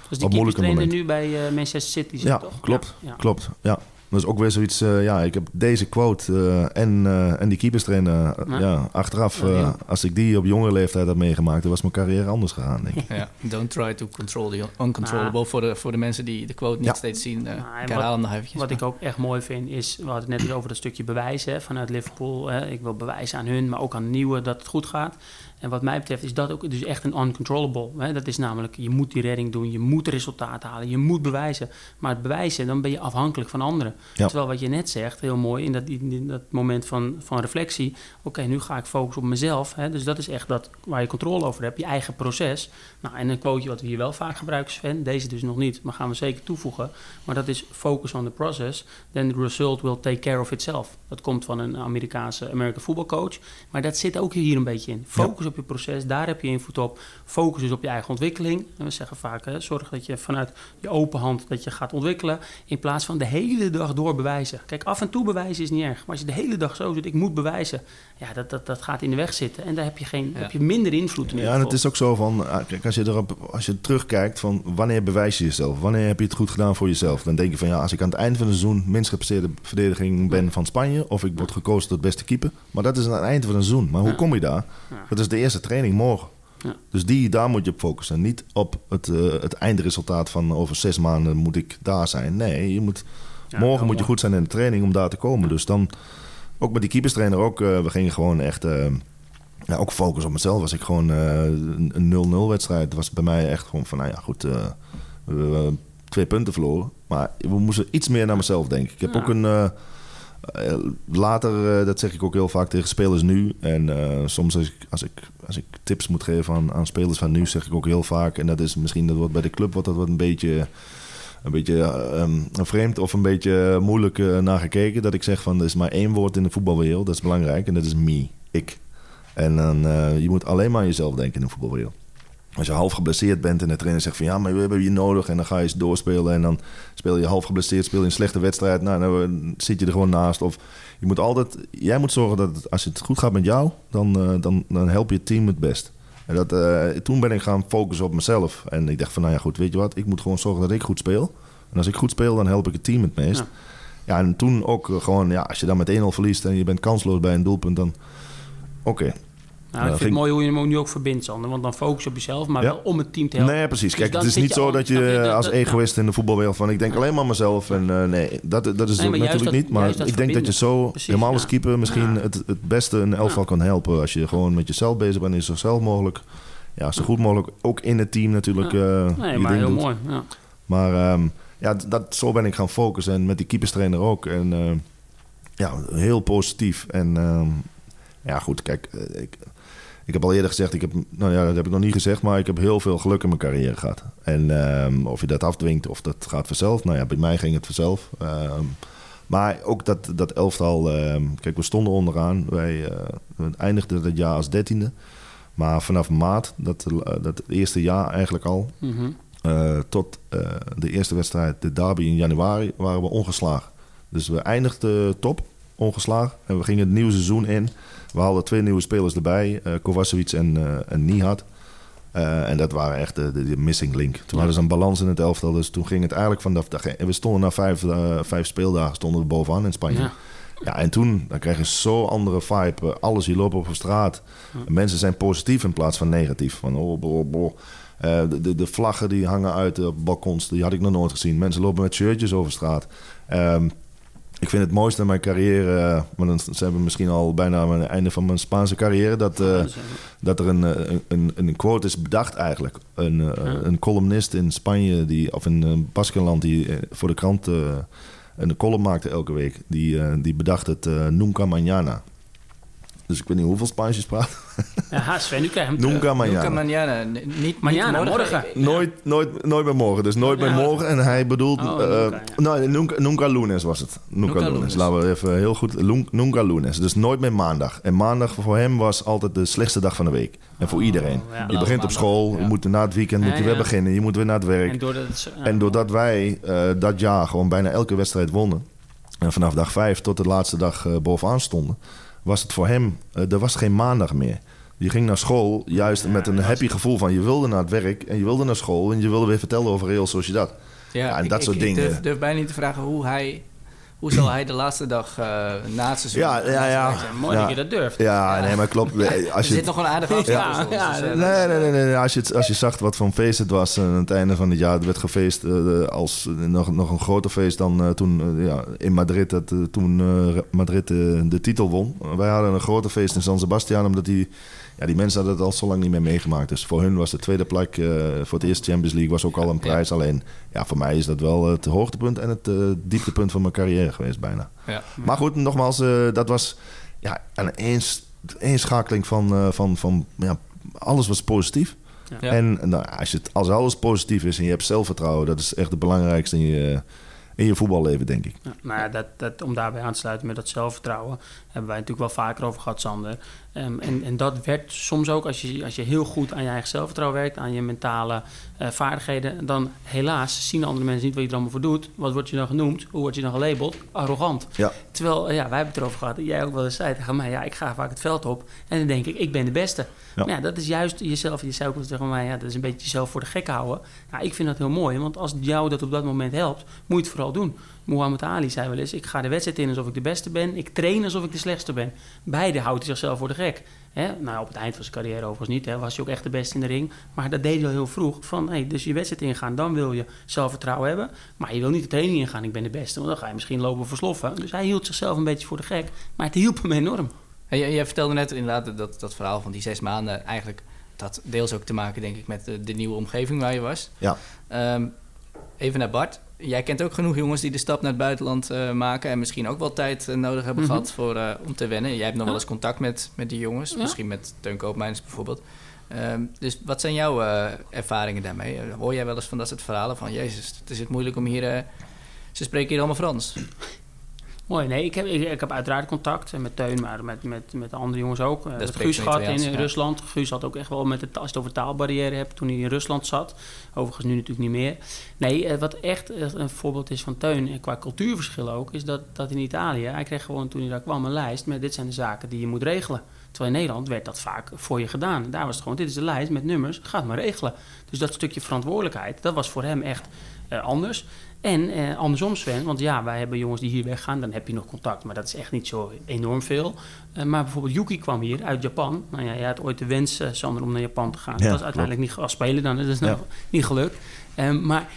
dus die keeperstrainer nu bij Manchester City zit, ja, toch? Klopt, klopt, ja. Dat is ook weer zoiets, uh, ja, ik heb deze quote uh, en, uh, en die keeperstrainer, ja. ja. achteraf, als ik die op jonge leeftijd had meegemaakt, dan was mijn carrière anders gegaan, denk ik. Ja, don't try to control the uncontrollable. Voor, de, voor de mensen die de quote niet steeds zien, uh, ik herhaal nog eventjes. Wat ik ook echt mooi vind, is, we hadden het net over dat stukje bewijzen hè, vanuit Liverpool. Hè. Ik wil bewijzen aan hun, maar ook aan nieuwe dat het goed gaat. En wat mij betreft is dat ook dus echt een uncontrollable. Hè? Dat is namelijk, je moet die redding doen, je moet resultaat halen, je moet bewijzen. Maar het bewijzen, dan ben je afhankelijk van anderen. Terwijl wat je net zegt, heel mooi, in dat, in dat moment van, van reflectie... oké, nu ga ik focussen op mezelf. Hè? Dus dat is echt dat waar je controle over hebt, je eigen proces. Nou, en een quoteje wat we hier wel vaak gebruiken, Sven... deze dus nog niet, maar gaan we zeker toevoegen... maar dat is focus on the process, then the result will take care of itself. Dat komt van een Amerikaanse American voetbalcoach. Maar dat zit ook hier een beetje in. Focus op je proces, daar heb je invloed op. Focus dus op je eigen ontwikkeling. En we zeggen vaak, hè, zorg dat je vanuit je open hand dat je gaat ontwikkelen. In plaats van de hele dag door bewijzen. Kijk, af en toe bewijzen is niet erg. Maar als je de hele dag zo zit, ik moet bewijzen. Ja, dat, dat, dat gaat in de weg zitten. En daar heb je, geen, heb je minder invloed in. Ja, en het is ook zo van, ah, kijk, als je erop, als je terugkijkt van wanneer bewijs je jezelf? Wanneer heb je het goed gedaan voor jezelf? Dan denk je van ja, als ik aan het eind van het seizoen minst gepresteerde verdediging ben van Spanje, of ik word gekozen tot beste keeper. Maar dat is aan het eind van het seizoen. Maar hoe kom je daar? Dat is de eerste training morgen. Ja. Dus die, daar moet je op focussen. Niet op het, uh, het eindresultaat van over zes maanden moet ik daar zijn. Nee, je moet, morgen moet je goed zijn in de training om daar te komen. Dus dan, ook met die keeperstrainer ook, uh, we gingen gewoon echt... Uh, ja, ook focus op mezelf. Was ik gewoon een 0-0 wedstrijd. was bij mij echt gewoon van, nou ja, goed, we twee punten verloren. Maar we moesten iets meer naar mezelf denken. Ik heb ook een eh, later, dat zeg ik ook heel vaak tegen spelers nu. En soms als ik, als, ik, als ik tips moet geven aan, aan spelers van nu, zeg ik ook heel vaak. En dat is misschien dat wordt bij de club wordt dat wat een beetje, een beetje um, vreemd of een beetje moeilijk naar gekeken. Dat ik zeg van er is maar één woord in de voetbalwereld, dat is belangrijk. En dat is me, ik. En dan, je moet alleen maar aan jezelf denken in de voetbalwereld. Als je half geblesseerd bent en de trainer zegt van ja, maar we hebben je nodig. En dan ga je eens doorspelen en dan speel je half geblesseerd, speel je een slechte wedstrijd. Nou, dan zit je er gewoon naast. Of je moet altijd, jij moet zorgen dat als het goed gaat met jou, dan, dan, dan help je het team het best. En dat, uh, toen ben ik gaan focussen op mezelf. En ik dacht van nou ja, goed, weet je wat, ik moet gewoon zorgen dat ik goed speel. En als ik goed speel, dan help ik het team het meest. Ja, ja en toen ook gewoon, ja, als je dan met 1-0 verliest en je bent kansloos bij een doelpunt, dan oké, nou, ik vind het mooi hoe je hem nu ook verbindt, Sander. Want dan focus je op jezelf, maar wel om het team te helpen. Nee, precies. Dus Kijk, het is niet zo dat je als egoïst in de voetbalwereld van... ik denk alleen maar mezelf. En uh, nee, dat, dat is nee, natuurlijk niet. Maar ik denk dat je zo precies, helemaal als keeper... misschien het, het beste een elftal kan helpen. Als je gewoon met jezelf bezig bent, is zo zelf mogelijk. Ja, zo goed mogelijk. Ook in het team natuurlijk. Uh, nee, maar heel doet. mooi. Ja. Maar um, ja, dat, zo ben ik gaan focussen. En met die keeperstrainer ook. En uh, ja, heel positief. En um, ja, goed, kijk... Ik, ik heb al eerder gezegd, ik heb, nou ja, dat heb ik nog niet gezegd, maar ik heb heel veel geluk in mijn carrière gehad. En um, of je dat afdwingt of dat gaat vanzelf. Nou ja, bij mij ging het vanzelf. Um, maar ook dat, dat elftal, um, kijk, we stonden onderaan. Wij uh, eindigden het jaar als dertiende. Maar vanaf maart, dat, uh, dat eerste jaar eigenlijk al, mm -hmm. uh, tot de eerste wedstrijd, de derby in januari, waren we ongeslagen. Dus we eindigden top, ongeslagen. En we gingen het nieuwe seizoen in. We hadden twee nieuwe spelers erbij, uh, Kovacevic en, uh, en Nihat. Uh, en dat waren echt de, de, de missing link. Toen ja. hadden ze een balans in het elftal. Dus toen ging het eigenlijk vanaf we stonden na vijf, uh, vijf speeldagen stonden we bovenaan in Spanje. Ja. ja en toen dan krijg je zo'n andere vibe. Alles hier lopen op straat. Ja. Mensen zijn positief in plaats van negatief. Van oh, boh, boh. Uh, de, de, vlaggen die hangen uit op balkons, die had ik nog nooit gezien. Mensen lopen met shirtjes over straat. Um, ik vind het mooiste aan mijn carrière, maar dan zijn we misschien al bijna aan het einde van mijn Spaanse carrière, dat, uh, dat er een, een, een, quote is bedacht eigenlijk. Een, ja. een columnist in Spanje, die, of in Baskenland, die voor de krant een column maakte elke week, die, die bedacht het Nunca Mañana. Dus ik weet niet hoeveel Spaans je praat. Ja, Sven, nu krijg je hem Nunca mañana. Nunca mañana. Niet, mañana, morgen. morgen. Nooit, nooit, nooit bij morgen. Dus nooit bij morgen. En hij bedoelt... Oh, uh, nunca, ja. nee, nunca, nunca lunes was het. Nunca, nunca lunes. lunes. Laten we even heel goed... Nunca lunes. Dus nooit meer maandag. En maandag voor hem was altijd de slechtste dag van de week. En voor oh, iedereen. Ja, je begint op school. Je moet na het weekend moet je weer beginnen. Je moet weer naar het werk. En doordat, en doordat wij uh, dat jaar gewoon bijna elke wedstrijd wonnen... En vanaf dag vijf tot de laatste dag uh, bovenaan stonden was het voor hem, uh, er was geen maandag meer. Je ging naar school juist met een happy gevoel van je wilde naar het werk en je wilde naar school en je wilde weer vertellen over Real Sociedad. Ja, ja en ik, dat soort ik dingen. Ik durf, durf bijna niet te vragen hoe hij hoe zal hij de laatste dag uh, na het seizoen... Ja, ja, ja. Mooi ja. dat je dat durft. Ja, nee, maar klopt. Als je er zit nog een aardige auto. Ja, ja, dus, uh, nee, nee, nee, nee. Als, je, als je zag wat voor een feest het was aan het einde van het jaar. Het werd gefeest uh, als nog, nog een groter feest dan toen ja, in Madrid. Dat, toen Madrid de titel won. Wij hadden een groter feest in San Sebastian omdat die ja, die mensen hadden het al zo lang niet meer meegemaakt. Dus voor hun was de tweede plek uh, voor het eerste Champions League was ook al een prijs. Alleen, ja, voor mij is dat wel het hoogtepunt en het uh, dieptepunt van mijn carrière geweest bijna. Ja. Maar goed, nogmaals, dat was ja, een eenschakeling van, van, van ja, alles was positief. Ja. En nou, als, het, als alles positief is en je hebt zelfvertrouwen, dat is echt het belangrijkste in je, in je voetballeven, denk ik. Ja, maar ja, dat, dat, om daarbij aan te sluiten met dat zelfvertrouwen, hebben wij natuurlijk wel vaker over gehad, Sander. Um, en, en dat werd soms ook, als je, als je heel goed aan je eigen zelfvertrouwen werkt, aan je mentale uh, vaardigheden, dan helaas zien andere mensen niet wat je er allemaal voor doet. Wat word je dan genoemd? Hoe word je dan gelabeld? Arrogant. Ja. Terwijl, uh, ja, wij hebben het erover gehad, jij ook wel eens zei tegen mij, ja, ik ga vaak het veld op en dan denk ik, ik ben de beste. Ja. Maar ja, dat is juist jezelf, je zei ook wel tegen mij, ja, dat is een beetje jezelf voor de gek houden. Nou, ik vind dat heel mooi, want als jou dat op dat moment helpt, moet je het vooral doen. Muhammad Ali zei wel eens: Ik ga de wedstrijd in alsof ik de beste ben. Ik train alsof ik de slechtste ben. Beide houdt hij zichzelf voor de gek. Hè? Nou, op het eind van zijn carrière overigens niet. Hè? Was hij ook echt de beste in de ring. Maar dat deed hij al heel vroeg. Van, hey, dus je wedstrijd ingaan, dan wil je zelfvertrouwen hebben. Maar je wil niet de training ingaan, ik ben de beste. Want dan ga je misschien lopen versloffen. Dus hij hield zichzelf een beetje voor de gek. Maar het hielp hem enorm. En jij, vertelde net inderdaad dat, dat verhaal van die zes maanden... eigenlijk dat deels ook te maken, denk ik, met de, de nieuwe omgeving waar je was. Ja. Um, even naar Bart jij kent ook genoeg jongens die de stap naar het buitenland uh, maken en misschien ook wel tijd uh, nodig hebben mm -hmm. gehad voor, uh, om te wennen. Jij hebt nog ja. wel eens contact met, met die jongens, ja. misschien met Teun Koopmeiners bijvoorbeeld. Um, dus wat zijn jouw ervaringen daarmee? Hoor jij wel eens van dat soort verhalen van Jezus, het is het moeilijk om hier. ze spreken hier allemaal Frans. Mooi, nee, ik heb, ik, heb uiteraard contact met Teun, maar met, met, met de andere jongens ook. Dat Guus gehad in, in ja. Rusland. Guus had ook echt wel met het, als je het over taalbarrière hebt, toen hij in Rusland zat. Overigens nu natuurlijk niet meer. Nee, uh, wat echt een voorbeeld is van Teun, en qua cultuurverschil ook, is dat, dat in Italië, hij kreeg gewoon toen hij daar kwam een lijst met dit zijn de zaken die je moet regelen. Terwijl in Nederland werd dat vaak voor je gedaan. Daar was het gewoon, dit is de lijst met nummers, ga het maar regelen. Dus dat stukje verantwoordelijkheid, dat was voor hem echt uh, anders. En eh, andersom Sven, want ja, wij hebben jongens die hier weggaan, dan heb je nog contact, maar dat is echt niet zo enorm veel. Uh, maar bijvoorbeeld Yuki kwam hier uit Japan. Nou ja, jij had ooit de wens, uh, Sander, om naar Japan te gaan. Ja, dat was uiteindelijk niet als spelen dan, dat is ja. nog niet gelukt. Um, maar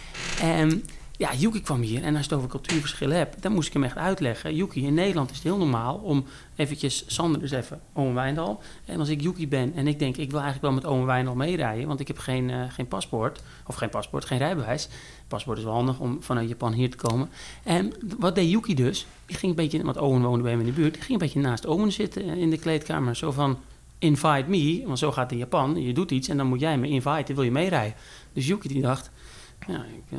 um, ja, Yuki kwam hier en als je het over cultuurverschillen hebt, dan moest ik hem echt uitleggen. Yuki, in Nederland is het heel normaal om eventjes Sander dus even Ome Wijndal. En als ik Yuki ben en ik denk, ik wil eigenlijk wel met Ome Wijndal meerijden, want ik heb geen, uh, geen paspoort, of geen paspoort, geen rijbewijs. Paspoort is wel handig om vanuit Japan hier te komen. En wat deed Yuki dus? Die ging een beetje, want Owen woonde bij hem in de buurt, die ging een beetje naast Owen zitten in de kleedkamer. Zo van, invite me, want zo gaat het in Japan. Je doet iets en dan moet jij me inviten, wil je meerijden. Dus Yuki die dacht, ja, ik, uh,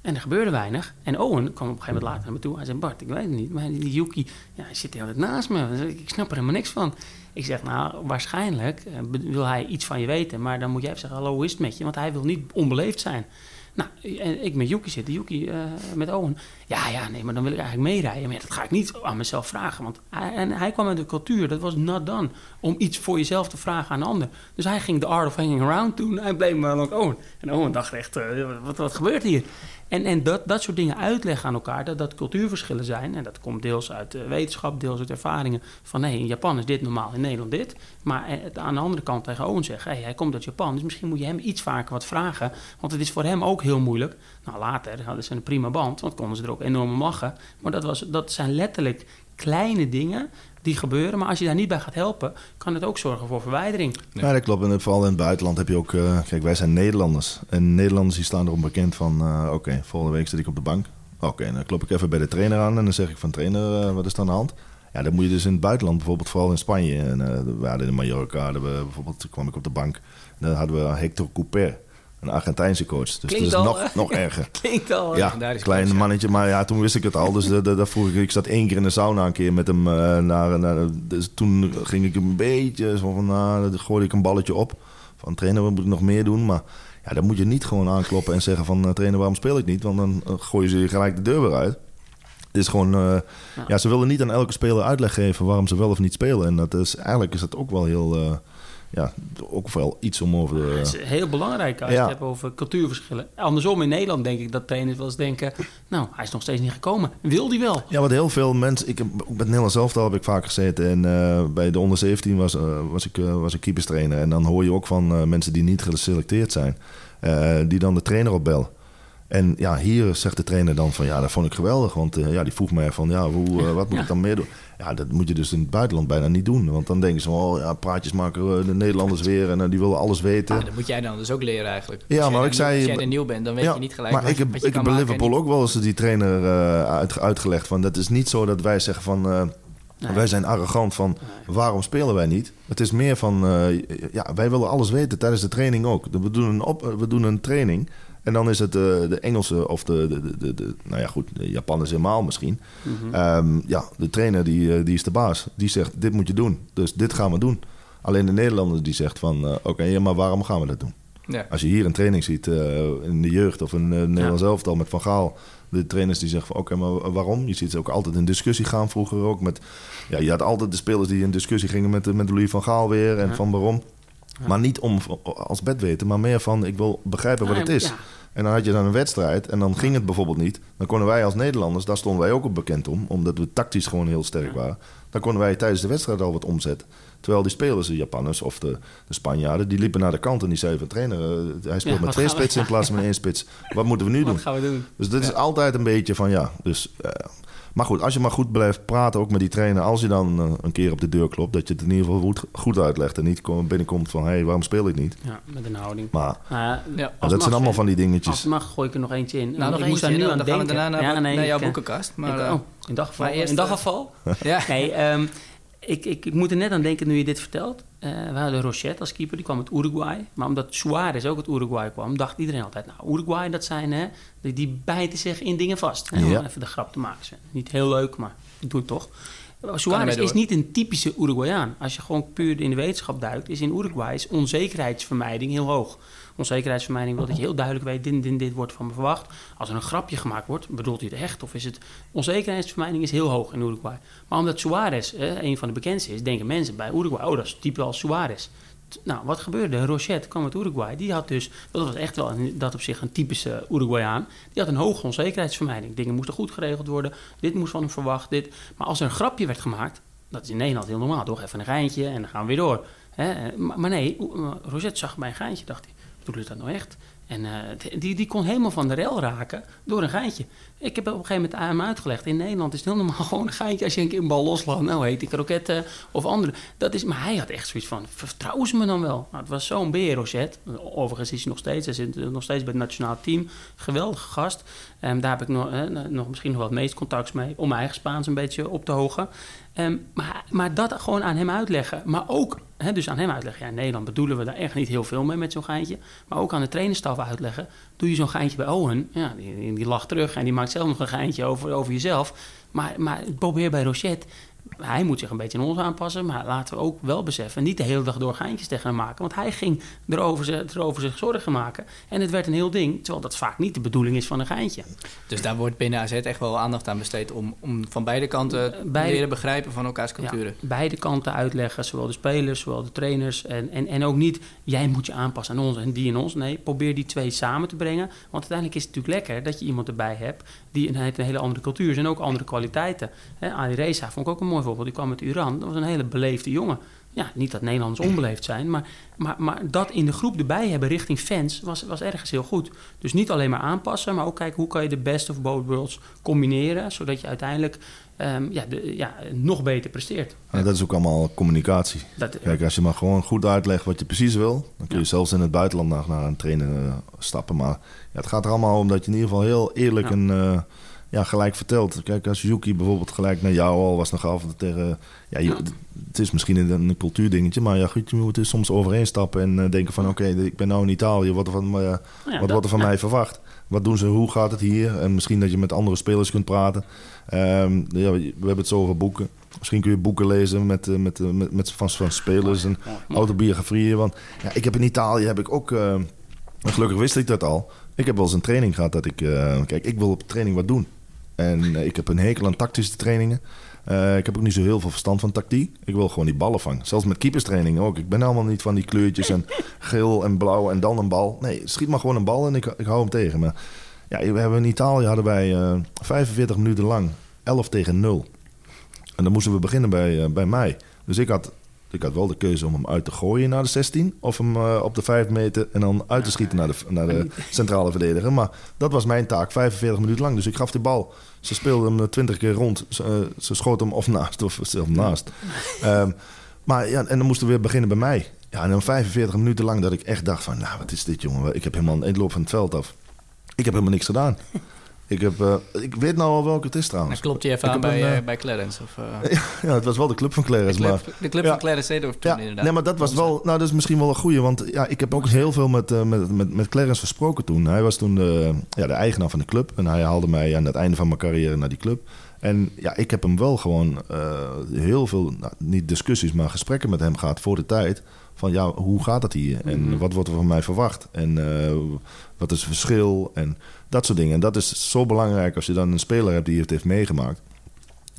en er gebeurde weinig. En Owen kwam op een gegeven moment later naar me toe. Hij zei, Bart, ik weet het niet, maar die Yuki ja, hij zit altijd naast me. Ik snap er helemaal niks van. Ik zeg, nou, waarschijnlijk uh, wil hij iets van je weten. Maar dan moet jij even zeggen, hallo, hoe is het met je? Want hij wil niet onbeleefd zijn. Nou, ik met Yuki zitten, Yuki uh, met Owen. Ja, ja, nee, maar dan wil ik eigenlijk meerijden. Maar dat ga ik niet aan mezelf vragen. Want hij, en hij kwam uit de cultuur, dat was not done. Om iets voor jezelf te vragen aan een ander. Dus hij ging de art of hanging around doen. Hij bleef maar lang Owen. En Owen dacht echt, uh, wat, wat gebeurt hier? En, en dat, dat soort dingen uitleggen aan elkaar, dat dat cultuurverschillen zijn. En dat komt deels uit de wetenschap, deels uit ervaringen. Van nee, in Japan is dit normaal, in Nederland dit. Maar het aan de andere kant tegen Owen zeggen, hey, hij komt uit Japan, dus misschien moet je hem iets vaker wat vragen. Want het is voor hem ook heel moeilijk. Nou, later hadden ze een prima band, want konden ze er ook enorm om lachen. Maar dat, was, dat zijn letterlijk kleine dingen die gebeuren. Maar als je daar niet bij gaat helpen, kan het ook zorgen voor verwijdering. Ja, dat klopt. En vooral in het buitenland heb je ook... Uh, kijk, wij zijn Nederlanders. En Nederlanders die staan erom bekend van... Uh, oké, okay, volgende week zit ik op de bank. Oké, okay, dan klop ik even bij de trainer aan en dan zeg ik van... trainer, uh, wat is er aan de hand? Ja, dan moet je dus in het buitenland, bijvoorbeeld vooral in Spanje... en we hadden in Mallorca, hadden we, bijvoorbeeld kwam ik op de bank... en dan hadden we Hector Couper... Een Argentijnse coach. Dus Klinkt dat is al, nog, nog erger. Klinkt al. Ja, klein mannetje. Maar ja, toen wist ik het al. Dus dat vroeg ik. Ik zat één keer in de sauna een keer met hem. Uh, naar, naar, dus toen ging ik een beetje zo van... Nou, dan gooide ik een balletje op. Van trainer, wat moet ik nog meer doen? Maar ja, dan moet je niet gewoon aankloppen en zeggen van... trainer, waarom speel ik niet? Want dan uh, gooien ze je gelijk de deur weer uit. Het is gewoon... Uh, ja. ja. ze willen niet aan elke speler uitleg geven waarom ze wel of niet spelen. En dat is, eigenlijk is dat ook wel heel ja, ook wel iets om over de... Het is heel belangrijk als ja. je het hebt over cultuurverschillen. Andersom in Nederland denk ik dat trainers wel eens denken... nou, hij is nog steeds niet gekomen. Wil die wel? Ja, wat heel veel mensen... Ik heb, met Nederland zelf heb ik vaak gezeten. En uh, bij de onder 17 was, uh, was, ik, uh, was ik keeperstrainer. En dan hoor je ook van mensen die niet geselecteerd zijn... die dan de trainer opbellen. En ja, hier zegt de trainer dan van ja, dat vond ik geweldig. Want ja, die vroeg mij van ja, hoe, wat moet ik dan meer doen? Ja, dat moet je dus in het buitenland bijna niet doen. Want dan denken ze van, oh ja, praatjes maken de Nederlanders weer en die willen alles weten. Ja, dat moet jij dan dus ook leren eigenlijk. Ja, maar ik zei... Als jij er nieuw bent, dan weet je niet gelijk Maar ik heb, ik heb bij Liverpool ook wel eens die trainer uit, uitgelegd van, dat is niet zo dat wij zeggen van... Wij zijn arrogant van waarom spelen wij niet? Het is meer van ja, wij willen alles weten tijdens de training ook. We doen een, op, we doen een training en dan is het uh, de Engelse of de, de, de, de, nou ja goed, de Japanners helemaal misschien. Mm -hmm. ja, de trainer die, eh, die is de baas. Die zegt dit moet je doen, dus dit gaan we doen. Alleen de Nederlander die zegt van oké, okay, maar waarom gaan we dat doen? Ja. Als je hier een training ziet in de jeugd of een Nederlands ja. elftal met Van Gaal de trainers die zeggen van oké, maar waarom? Je ziet ze ook altijd in discussie gaan vroeger ook. Met, ja, je had altijd de spelers die in discussie gingen met, met Louis van Gaal weer en van Maar niet om als bedweten, maar meer van ik wil begrijpen wat het is. En dan had je dan een wedstrijd en dan ging het bijvoorbeeld niet. Dan konden wij als Nederlanders, daar stonden wij ook op bekend om, omdat we tactisch gewoon heel sterk waren. Dan konden wij tijdens de wedstrijd al wat omzetten. Terwijl die spelers, de Japanners of de, de Spanjaarden, die liepen naar de kant en die zeiden van trainer, uh, hij speelt met twee spitsen in plaats van één spits. Wat moeten we nu doen? Wat gaan we doen? Dus dit is altijd een beetje van ja, dus... Uh, maar goed, als je maar goed blijft praten, ook met die trainer, als je dan uh, een keer op de deur klopt, dat je het in ieder geval goed, goed uitlegt en niet binnenkomt van hé, hey, waarom speel ik niet? Ja, met een houding. Maar, ja, dat zijn allemaal van die dingetjes. Als mag, gooi ik er nog eentje in. Nou, nog ik moest daar nu aan dan denken. gaan we daarna naar, ja, nee, naar jouw boekenkast. Maar, ik, oh, in daggeval. in daggeval? ja. Nee, um, ik, ik, ik, moet er net aan denken nu je dit vertelt. Uh, we hadden Rochette als keeper, die kwam uit Uruguay. Maar omdat Suarez ook uit Uruguay kwam, dacht iedereen altijd... nou, Uruguay, dat zijn, hè, die, die bijten zich in dingen vast. Hè, ja. Om even de grap te maken. Niet heel leuk, maar ik doe het toch. Suarez is niet een typische Uruguayaan. Als je gewoon puur in de wetenschap duikt... is in Uruguay onzekerheidsvermijding heel hoog onzekerheidsvermijding wil dat je heel duidelijk weet, dit, dit, dit wordt van me verwacht. Als er een grapje gemaakt wordt, bedoelt hij het echt? Of is het... Onzekerheidsvermijding is heel hoog in Uruguay. Maar omdat Suarez een van de bekendste is, denken mensen bij Uruguay, oh dat is type als Suarez. Nou, wat gebeurde? Rochette kwam uit Uruguay. Die had dus, dat was echt wel dat op zich een typische Uruguayaan. Die had een hoge onzekerheidsvermijding. Dingen moesten goed geregeld worden. Dit moest van hem verwacht. Dit. Maar als er een grapje werd gemaakt, dat is in Nederland heel normaal. Toch even een geintje en dan gaan we weer door. Maar, nee, Rosette zag bij een geintje, dacht hij doe je dat nou echt? En uh, die, die kon helemaal van de rel raken door een geintje. Ik heb op een gegeven moment aan hem uitgelegd. In Nederland is het heel normaal gewoon een geintje als je een keer een bal loslaat. Nou heet die kroketten of andere. Dat is, maar hij had echt zoiets van, vertrouwen ze me dan wel? Nou, het was zo'n beer, Rosette. Overigens is hij nog steeds, hij zit nog steeds bij het nationaal team. Geweldige gast. Um, daar heb ik nog, uh, nog misschien nog wat meest contact mee. Om mijn eigen Spaans een beetje op te hogen. Um, maar, dat gewoon aan hem uitleggen. Maar ook dus aan hem uitleggen. Ja, in Nederland bedoelen we daar echt niet heel veel mee met zo'n geintje. Maar ook aan de trainerstaf uitleggen. Doe je zo'n geintje bij Owen. Ja, die, die lacht terug en die maakt zelf nog een geintje over, over jezelf. Maar, maar probeer bij Rochette hij moet zich een beetje aan ons aanpassen. Maar laten we ook wel beseffen, niet de hele dag door geintjes tegen hem maken. Want hij ging erover, erover zich zorgen maken. En het werd een heel ding, terwijl dat vaak niet de bedoeling is van een geintje. Dus daar wordt binnen AZ echt wel aandacht aan besteed om, om van beide kanten te leren begrijpen van elkaars culturen. Ja, beide kanten uitleggen, zowel de spelers, zowel de trainers. En, en, en ook niet, jij moet je aanpassen aan ons en die en ons. Nee, probeer die twee samen te brengen. Want uiteindelijk is het natuurlijk lekker dat je iemand erbij hebt die een, een hele andere cultuur en ook andere kwaliteiten. Ali Reza vond ik ook een mooi voorbeeld. Die kwam uit Iran. Dat was een hele beleefde jongen. Ja, niet dat Nederlanders onbeleefd zijn, maar, maar, maar dat in de groep erbij hebben richting fans was, was ergens heel goed. Dus niet alleen maar aanpassen, maar ook kijken hoe kan je de best of both worlds combineren, zodat je uiteindelijk um, ja, de, ja, nog beter presteert. Ja, dat is ook allemaal communicatie. Dat, Kijk, als je maar gewoon goed uitlegt wat je precies wil, dan kun je zelfs in het buitenland naar, naar een trainer uh, stappen. Maar ja, het gaat er allemaal om dat je in ieder geval heel eerlijk en... Uh, ja, gelijk verteld. Kijk, als Yuki bijvoorbeeld gelijk naar jou al was nog af tegen... Ja, je, het is misschien een, een cultuurdingetje, maar ja, goed, je moet er soms overheen stappen en uh, denken van... oké, ik ben nou in Italië, wat, er van, wat wordt er van mij verwacht? Wat doen ze, hoe gaat het hier? En misschien dat je met andere spelers kunt praten. Um, ja, we hebben het zo over boeken. Misschien kun je boeken lezen met, uh, met, met, met, van, van spelers en autobiografieën. Want ja, ik heb in Italië heb ik ook... gelukkig wist ik dat al. Ik heb wel eens een training gehad dat ik... kijk, ik wil op training wat doen. En eh, ik heb een hekel aan tactische trainingen. Uh, ik heb ook niet zo heel veel verstand van tactiek. Ik wil gewoon die ballen vangen. Zelfs met keeperstraining ook. Ik ben helemaal niet van die kleurtjes en geel en blauw en dan een bal. Nee, schiet maar gewoon een bal en ik, ik hou hem tegen me. Ja, we hebben in Italië hadden wij uh, eh, 45 minuten lang 11 tegen 0. En dan moesten we beginnen bij, uh, bij mij. Dus ik had ik had wel de keuze om hem uit te gooien naar de 16. Of hem op de 5 meter en dan uit te schieten naar de, naar de centrale verdediger. Maar dat was mijn taak, 45 minuten lang. Dus ik gaf de bal. Ze speelden hem 20 keer rond. Ze, ze schoot hem of naast of zelf naast. Ehm, maar ja, en dan moesten we weer beginnen bij mij. Ja, en dan 45 minuten lang dat ik echt dacht van... nou, wat is dit, jongen? Ik heb helemaal een eindloop van het veld af. Ik heb helemaal niks gedaan. Ik, heb, uh, ik weet nou al welke het is trouwens. Dan klopt je even aan bij, een, uh, bij Clarence? Of, uh... ja, het was wel de club van Clarence. De club, maar, de club ja. van Clarence Seedorf toen ja, inderdaad. Nee, maar dat was wel... Nou, dat is misschien wel een goeie. Want ja, ik heb ook heel veel met, met, met, met Clarence gesproken toen. Hij was toen de, ja, de eigenaar van de club. En hij haalde mij aan het einde van mijn carrière naar die club. En ja, ik heb hem wel gewoon heel veel... Nou, niet discussies, maar gesprekken met hem gehad voor de tijd van ja, hoe gaat het hier? En Mhm. wat wordt er van mij verwacht? En uh, wat is het verschil? En dat soort dingen. En dat is zo belangrijk als je dan een speler hebt die het heeft meegemaakt.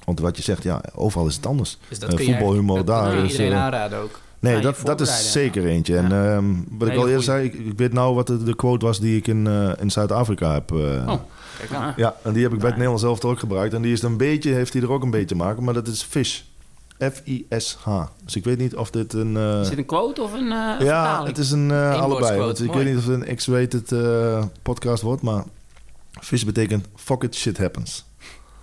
Want wat je zegt, ja, overal is het anders. Dus dat uh, kun voetbalhumor daar. Dat je is, iedereen uh, aanraden ook. Nee, dat, dat is zeker eentje. Ja. En ehm, wat ik al eerder zei, ik, ik weet nou wat de, de quote was die ik in, eh, in Zuid-Afrika heb. eh, Oh, kijk nou. Ja, en die heb ik bij het. Nederlands zelf ook gebruikt. En die is een beetje, heeft hij er ook een beetje te maken, maar dat is fish. F-I-S-H. Dus ik weet niet of dit een... eh, Is dit een quote of een uh, ja, vertaling? het is een uh, allebei. Want ik mooi. weet niet of het een X-rated podcast wordt, maar fish betekent fuck it, shit happens.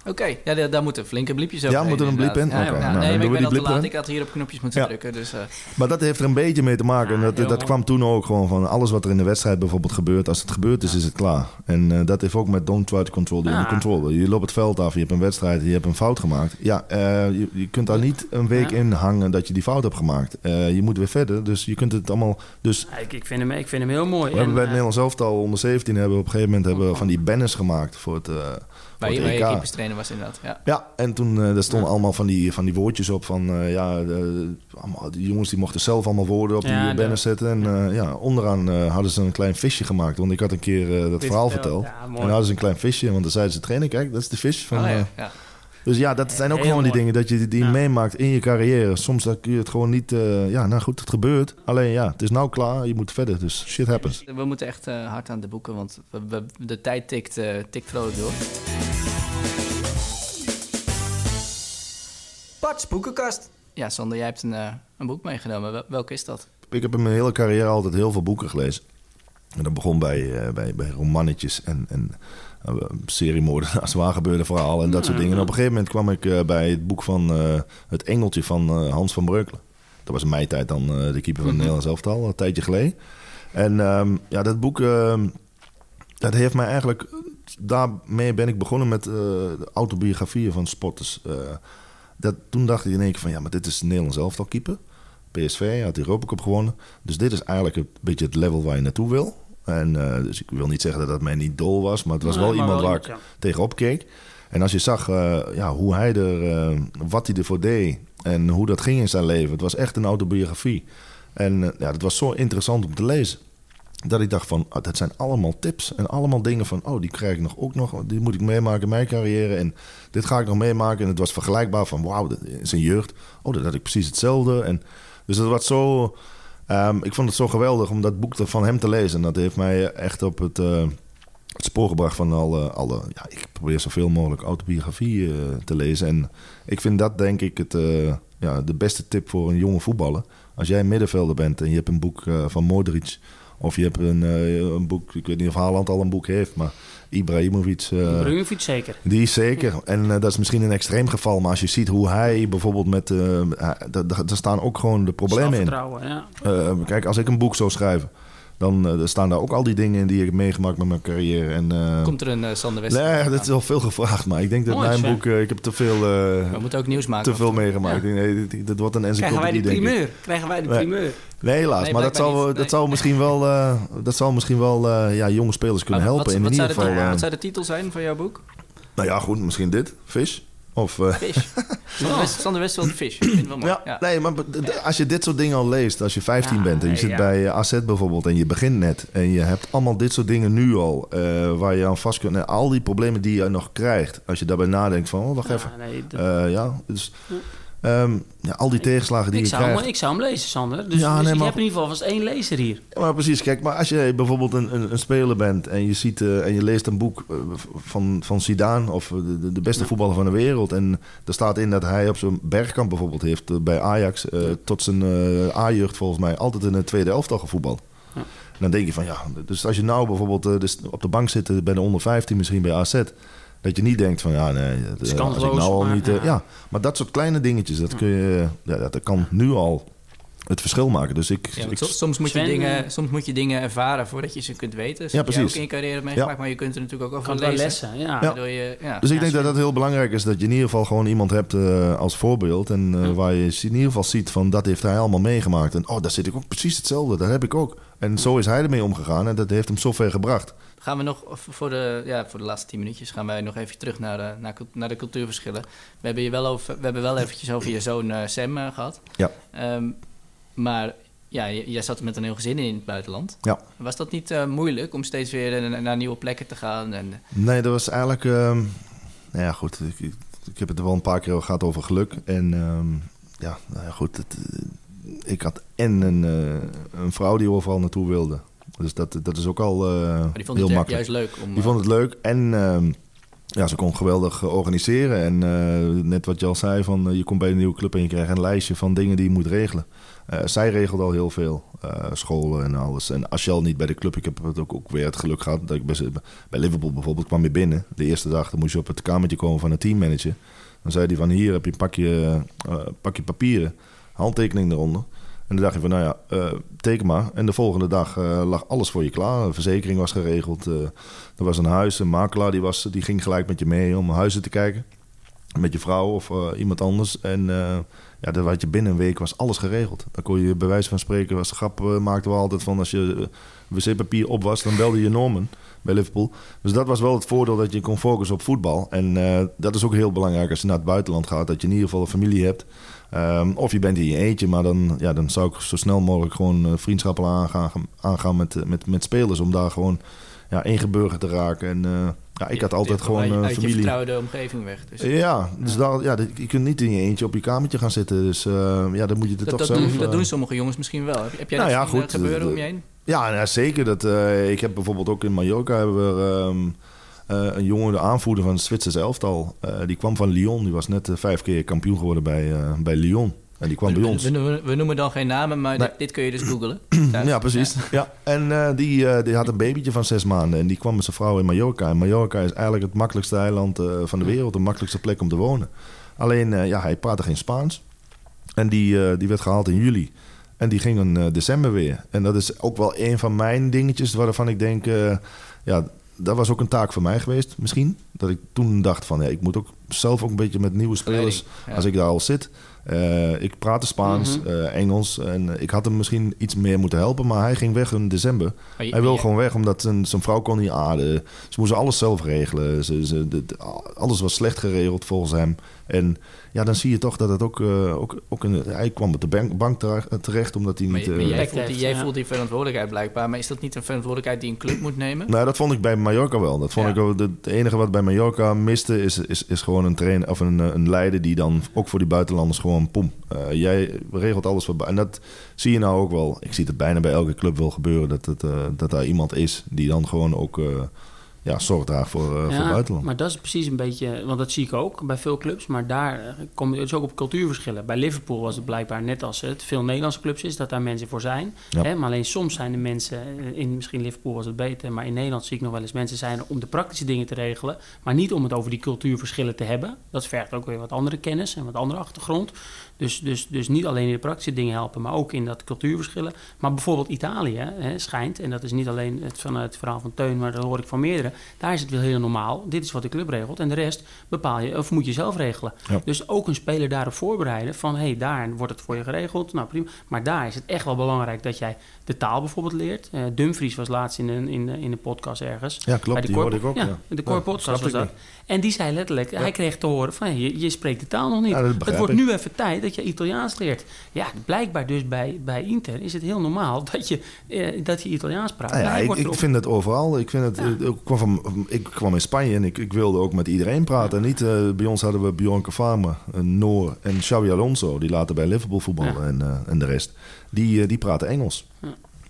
Oké, ja, daar, daar moeten flinke bliepjes over Ja, moet er een bliep in? Ja, ja, nou, nee, maar ik ben die al te blip laat. Ik had hier op knopjes moeten Ja. drukken. Dus, uh, Maar dat heeft er een beetje mee te maken. En Ja, dat, dat mooi. kwam toen ook gewoon van alles wat er in de wedstrijd bijvoorbeeld gebeurt. Als het gebeurd is, is het klaar. En uh, dat heeft ook met don't try to control the Ja. control. Je loopt het veld af, je hebt een wedstrijd, je hebt een fout gemaakt. Ja, uh, je, je kunt daar niet een week Ja. in hangen dat je die fout hebt gemaakt. Uh, je moet weer verder, dus je kunt het allemaal... Dus Ja, ik, ik, vind hem, ik vind hem heel mooi. we hebben bij het En, eh, Nederlands elftal onder 17 hebben we op een gegeven moment hebben we van die banners gemaakt voor het, uh, waar voor je, je EK. keeperstrainer was inderdaad. Ja. Ja, en toen uh, er stonden Ja. allemaal van die, van die woordjes op van... uh, ja, de, allemaal, die jongens die mochten zelf allemaal woorden op die Ja, zetten. En ja, ja onderaan uh, hadden ze een klein visje gemaakt. Want ik had een keer uh, dat dit verhaal verteld. en hadden ze een klein visje. Want dan zeiden ze trainer, kijk, dat is de vis. Van, Oh, uh, ja, ja. Dus ja, dat zijn ook Heel gewoon die dingen dat je die Ja. meemaakt in je carrière. Soms dan kun je het gewoon niet... uh, ja, nou goed, het gebeurt. Alleen ja, het is nou klaar. Je moet verder. Dus shit happens. We moeten echt uh, hard aan de boeken, want we, we, de tijd tikt, uh, tikt vrolijk door. Parts boekenkast. Ja, Sander, jij hebt een, uh, een boek meegenomen. Wel, welke is dat? Ik heb in mijn hele carrière altijd heel veel boeken gelezen. En dat begon bij, uh, bij, bij romannetjes en, en seriemoordenaars, waar gebeurde verhalen en dat soort dingen. En op een gegeven moment kwam ik uh, bij het boek van uh, Het Engeltje van uh, Hans van Breukelen. Dat was in mijn tijd dan de keeper van het Nederlands elftal, een tijdje geleden. En um, ja, dat boek, uh, dat heeft mij eigenlijk... Daarmee ben ik begonnen met de autobiografieën van sporters. Dat, toen dacht ik in één keer van, ja, maar dit is Nederlands elftal keeper. PSV had de Europa Cup gewonnen. Dus dit is eigenlijk een beetje het level waar je naartoe wil. En uh, dus ik wil niet zeggen dat dat mijn idool was, maar het was Nee, wel iemand wel waar ik tegenop keek. En als je zag uh, ja, hoe hij er, uh, wat hij ervoor deed en hoe dat ging in zijn leven. Het was echt een autobiografie. En ja, dat was zo interessant om te lezen. Dat ik dacht van, ah, dat zijn allemaal tips en allemaal dingen van, oh, die krijg ik nog ook nog, die moet ik meemaken in mijn carrière en dit ga ik nog meemaken. En het was vergelijkbaar van, wauw, in zijn jeugd, oh, dat had ik precies hetzelfde. En dus dat was zo, um, ik vond het zo geweldig om dat boek van hem te lezen. En dat heeft mij echt op het, uh, het spoor gebracht van alle, alle, ja, ik probeer zoveel mogelijk autobiografie uh, te lezen. En ik vind dat denk ik het, uh, ja, de beste tip voor een jonge voetballer. Als jij middenvelder bent en je hebt een boek van Modric of je hebt een, uh, een boek, ik weet niet of Haaland al een boek heeft, maar Ibrahimovic. Uh, Ibrahimovic zeker. Die is zeker. En uh, dat is misschien een extreem geval, maar als je ziet hoe hij bijvoorbeeld met. Daar staan ook gewoon de problemen in. Ja. Kijk, als ik een boek zou schrijven. Dan uh, staan daar ook al die dingen in die ik heb meegemaakt met mijn carrière. En, uh, Komt er een uh, Sander Wester? Nee, dat is wel veel gevraagd. Maar ik denk dat mijn boek... Ik heb te veel... We moeten ook nieuws maken. Te veel meegemaakt. Nee, dit, wordt een Krijgen wij de primeur? Krijgen wij de primeur? Nee, helaas. Nee, maar dat zal, dat zal misschien wel, uh, dat zal misschien wel uh, ja, jonge spelers kunnen helpen. Wat, in wat, ieder zou geval. de, uh, wat zou de titel zijn van jouw boek? nou ja, goed. Misschien dit. Fish. Of... uh, Fish. Sander, West, Fish. Mooi. Ja, Ja. nee, maar als je dit soort dingen al leest, als je 15 Ja, bent en je nee, zit ja. bij eh, AZ bijvoorbeeld en je begint net en je hebt allemaal dit soort dingen nu al eh, waar je aan vast kunt. En al die problemen die je nog krijgt, als je daarbij nadenkt van, oh, wacht even. Ja, nee, dat- ja, dus Ehm, ja, al die tegenslagen die ik je zou, krijgt. Hem, ik zou hem lezen, Sander. Dus, Ja, dus nee, je maar- hebt in ieder geval vast één lezer hier. Ja, maar precies, kijk, maar als je bijvoorbeeld een, een, een speler bent en je ziet eh, en je leest een boek eh, van, van Zidane of de, de- de beste voetballer van de wereld en er staat in dat hij op zijn bergkamp bijvoorbeeld heeft eh, bij Ajax eh, tot zijn eh, A-jeugd volgens mij altijd in de tweede elftal gevoetbald. Ja. Dan denk je van ja, dus als je nou bijvoorbeeld eh, dus op de bank zit eh, bij de onder 15 misschien bij AZ, dat je niet denkt van ja nee, dat, is eh, als ik kansloos, nou al maar, niet, eh, ja. ja, maar dat soort kleine dingetjes, dat kun je, ja, dat kan nu al het verschil maken. Dus ik, Ja, want ik soms, moet je dingen, eh, soms moet je dingen ervaren voordat je ze kunt weten. Dat Ja, precies. ook in je carrière meegemaakt, maar je kunt er natuurlijk ook over lezen. lessen, ja. Ja. Je, ja. Dus ik Ja, denk dat Sven. dat heel belangrijk is dat je in ieder geval gewoon iemand hebt eh, als voorbeeld. En eh, Ja. waar je in ieder geval ziet van dat heeft hij allemaal meegemaakt. En oh, daar zit ik ook precies hetzelfde. Dat heb ik ook. En zo is hij ermee omgegaan en dat heeft hem zo ver gebracht. Gaan we nog voor de, ja, voor de laatste tien minuutjes gaan wij nog even terug naar de, naar, cult- naar de cultuurverschillen. We hebben, je wel over, we hebben wel eventjes over je zoon eh, Sam eh, gehad. Ja. Ehm, maar ja, jij zat met een heel gezin in het buitenland. Ja. Was dat niet eh, moeilijk om steeds weer naar, naar nieuwe plekken te gaan? En, Nee, dat was eigenlijk... ehm, nou ja, goed. Ik, ik, heb het er wel een paar keer gehad over geluk. En ehm, ja, nou ja, goed. Het, eh, ik had en een, eh, een vrouw die overal naartoe wilde. Dus dat, dat is ook al eh, maar die vond heel het makkelijk. juist leuk om... Die eh, vond het leuk en ehm, ja, ze kon geweldig eh, organiseren. En eh, net wat je al zei, van, eh, je komt bij een nieuwe club en je krijgt een lijstje van dingen die je moet regelen. Eh, zij regelde al heel veel, eh, scholen en alles. En als je al niet bij de club, ik heb het ook, ook weer het geluk gehad dat ik bij, Liverpool bijvoorbeeld kwam je binnen. De eerste dag dan moest je op het kamertje komen van een teammanager. Dan zei hij van hier heb je een pakje, eh, pakje papieren, handtekening eronder. En dan dacht je van, nou ja, teken maar. En de volgende dag lag alles voor je klaar. De verzekering was geregeld. er was een huis, een makelaar die, was, die ging gelijk met je mee om huizen te kijken. Met je vrouw of iemand anders. En ja, dan had je binnen een week was alles geregeld. Dan kon je bij wijze van spreken, was grap eh, maakten we altijd van als je eh, wc-papier op was, dan belde je Norman bij Liverpool. Dus dat was wel het voordeel dat je kon focussen op voetbal. En eh, dat is ook heel belangrijk als je naar het buitenland gaat, dat je in ieder geval een familie hebt. Ehm, of je bent in je eentje, maar dan, ja, dan zou ik zo snel mogelijk gewoon vriendschappen aangaan, aangaan met, met, met spelers. Om daar gewoon ja, ingeburgerd te raken. En eh, ja, ik had altijd gewoon uit, een uit je familie. vertrouwde omgeving weg. Dus Ja, dus Daar, ja, je kunt niet in je eentje op je kamertje gaan zitten. Dus eh, ja, dan moet je er toch zelf... doen, dat eh, doen sommige jongens misschien wel. Heb, jij Nou dat ja, eh, goed, gebeuren om je heen? Ja, nou, zeker. Dat, eh, ik heb bijvoorbeeld ook in Mallorca hebben we, ehm, eh, een jongen, de aanvoerder van het Zwitsers elftal. eh, die kwam van Lyon. Die was net eh, vijf keer kampioen geworden bij, eh, bij Lyon. En die kwam We, bij ons. we, we- we noemen dan geen namen, maar Nee. dit, dit kun je dus googlen. Ja, precies. Ja. En eh, die, eh, die had een babytje van zes maanden. En die kwam met zijn vrouw in Mallorca. En Mallorca is eigenlijk het makkelijkste eiland eh, van de wereld. De makkelijkste plek om te wonen. Alleen, ja, hij praatte geen Spaans. En die, die werd gehaald in juli. En die ging in december weer. En dat is ook wel een van mijn dingetjes waarvan ik denk... ja, dat was ook een taak voor mij geweest, misschien. Dat ik toen dacht van, ja, ik moet ook zelf ook een beetje met nieuwe spelers... Ja. Als ik daar al zit. Eh, ik praatte Spaans, Mhm. eh, Engels. En ik had hem misschien iets meer moeten helpen. Maar hij ging weg in december. Je- Hij wil je- gewoon weg omdat zijn, zijn vrouw kon niet aarden. Ze moesten alles zelf regelen. Ze, ze, de- alles was slecht geregeld volgens hem. En ja, dan zie je toch dat het ook... eh, ook, ook een, hij kwam op de bank, bank terecht, omdat hij Maar, niet... maar eh, jij, voelt die, heeft, jij ja. voelt die verantwoordelijkheid blijkbaar. Maar is dat niet een verantwoordelijkheid die een club moet nemen? Nou, dat vond ik bij Mallorca wel. Dat vond Ja. ik. Het enige wat bij Mallorca miste is, is, is gewoon een trainer of een, eh, een leider die dan ook voor die buitenlanders gewoon pom. eh, jij regelt alles voor. En dat zie je nou ook wel. Ik zie het bijna bij elke club wel gebeuren dat, het, eh, dat daar iemand is die dan gewoon ook ja, zorg draagt voor, eh, voor buitenland. Maar dat is precies een beetje, want dat zie ik ook bij veel clubs, maar daar eh, kom je dus ook op cultuurverschillen. Bij Liverpool was het blijkbaar net als het veel Nederlandse clubs is, dat daar mensen voor zijn. Ja. Hè? Maar alleen soms zijn de mensen, eh, in misschien Liverpool was het beter, maar in Nederland zie ik nog wel eens mensen zijn er om de praktische dingen te regelen, maar niet om het over die cultuurverschillen te hebben. Dat vergt ook weer wat andere kennis en wat andere achtergrond. Dus, dus, dus niet alleen in de praktische dingen helpen, maar ook in dat cultuurverschillen. Maar bijvoorbeeld Italië hè, schijnt, en dat is niet alleen het, van het verhaal van Teun, maar dat hoor ik van meerdere. Daar is het wel heel normaal. Dit is wat de club regelt. En de rest bepaal je, of moet je zelf regelen. Ja. Dus ook een speler daarop voorbereiden. Van hé, hey, daar wordt het voor je geregeld. Nou prima. Maar daar is het echt wel belangrijk dat jij de taal bijvoorbeeld leert. Eh, Dumfries was laatst in een, in, de- in de podcast ergens. Ja, klopt. Bij de Die hoorde ik ook. Ja, Ja, de Core podcast was dat. En die zei letterlijk, hij kreeg te horen van je, je spreekt de taal nog niet. Het wordt ik. nu even tijd dat je Italiaans leert. Ja, blijkbaar dus bij, bij Inter is het heel normaal dat je, eh, dat je Italiaans praat. Nou ja, ik, ik, vind het overal. Ik, vind het, ik, kwam van, ik kwam in Spanje en ik, ik wilde ook met iedereen praten. Niet, uh, bij ons hadden we Bjorn Farmer, Noor en Xavi Alonso, die later bij Liverpool voetballen en, uh, en de rest. Die, die praten Engels.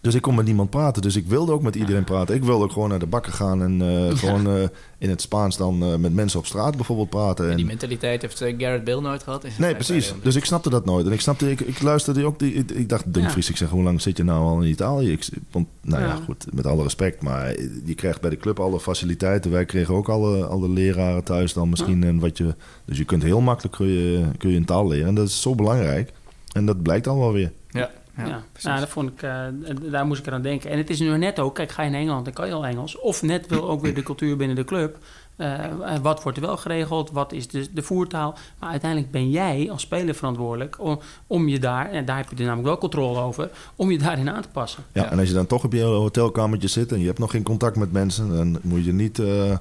Dus ik kon met niemand praten. Dus ik wilde ook met iedereen praten. Ik wilde ook gewoon naar de bakken gaan en uh, gewoon uh, in het Spaans dan uh, met mensen op straat bijvoorbeeld praten. En die mentaliteit heeft Garrett Bale nooit gehad. Nee, precies. Dus ik snapte dat nooit. En ik snapte, ik, ik luisterde ook, die, ik, ik dacht, Dumfries, ja. ik zeg, hoe lang zit je nou al in Italië? Ik, want, nou ja. ja. goed, met alle respect, maar je krijgt bij de club alle faciliteiten. Wij kregen ook alle, alle leraren thuis dan misschien. En wat je, dus je kunt heel makkelijk kun je, kun je een taal leren. En dat is zo belangrijk. En dat blijkt al wel weer. Ja. Ja, nou, dat vond ik, uh, daar moest ik aan denken. En het is nu net ook, kijk, ga je in Engeland, dan kan je al Engels. Of net wil ook weer de cultuur binnen de club. Uh, wat wordt er wel geregeld? Wat is de, de voertaal? Maar uiteindelijk ben jij als speler verantwoordelijk om, om je daar, en daar heb je er namelijk wel controle over, om je daarin aan te passen. Ja, ja. en als je dan toch op je hotelkamertje zit en je hebt nog geen contact met mensen, dan moet je niet. Uh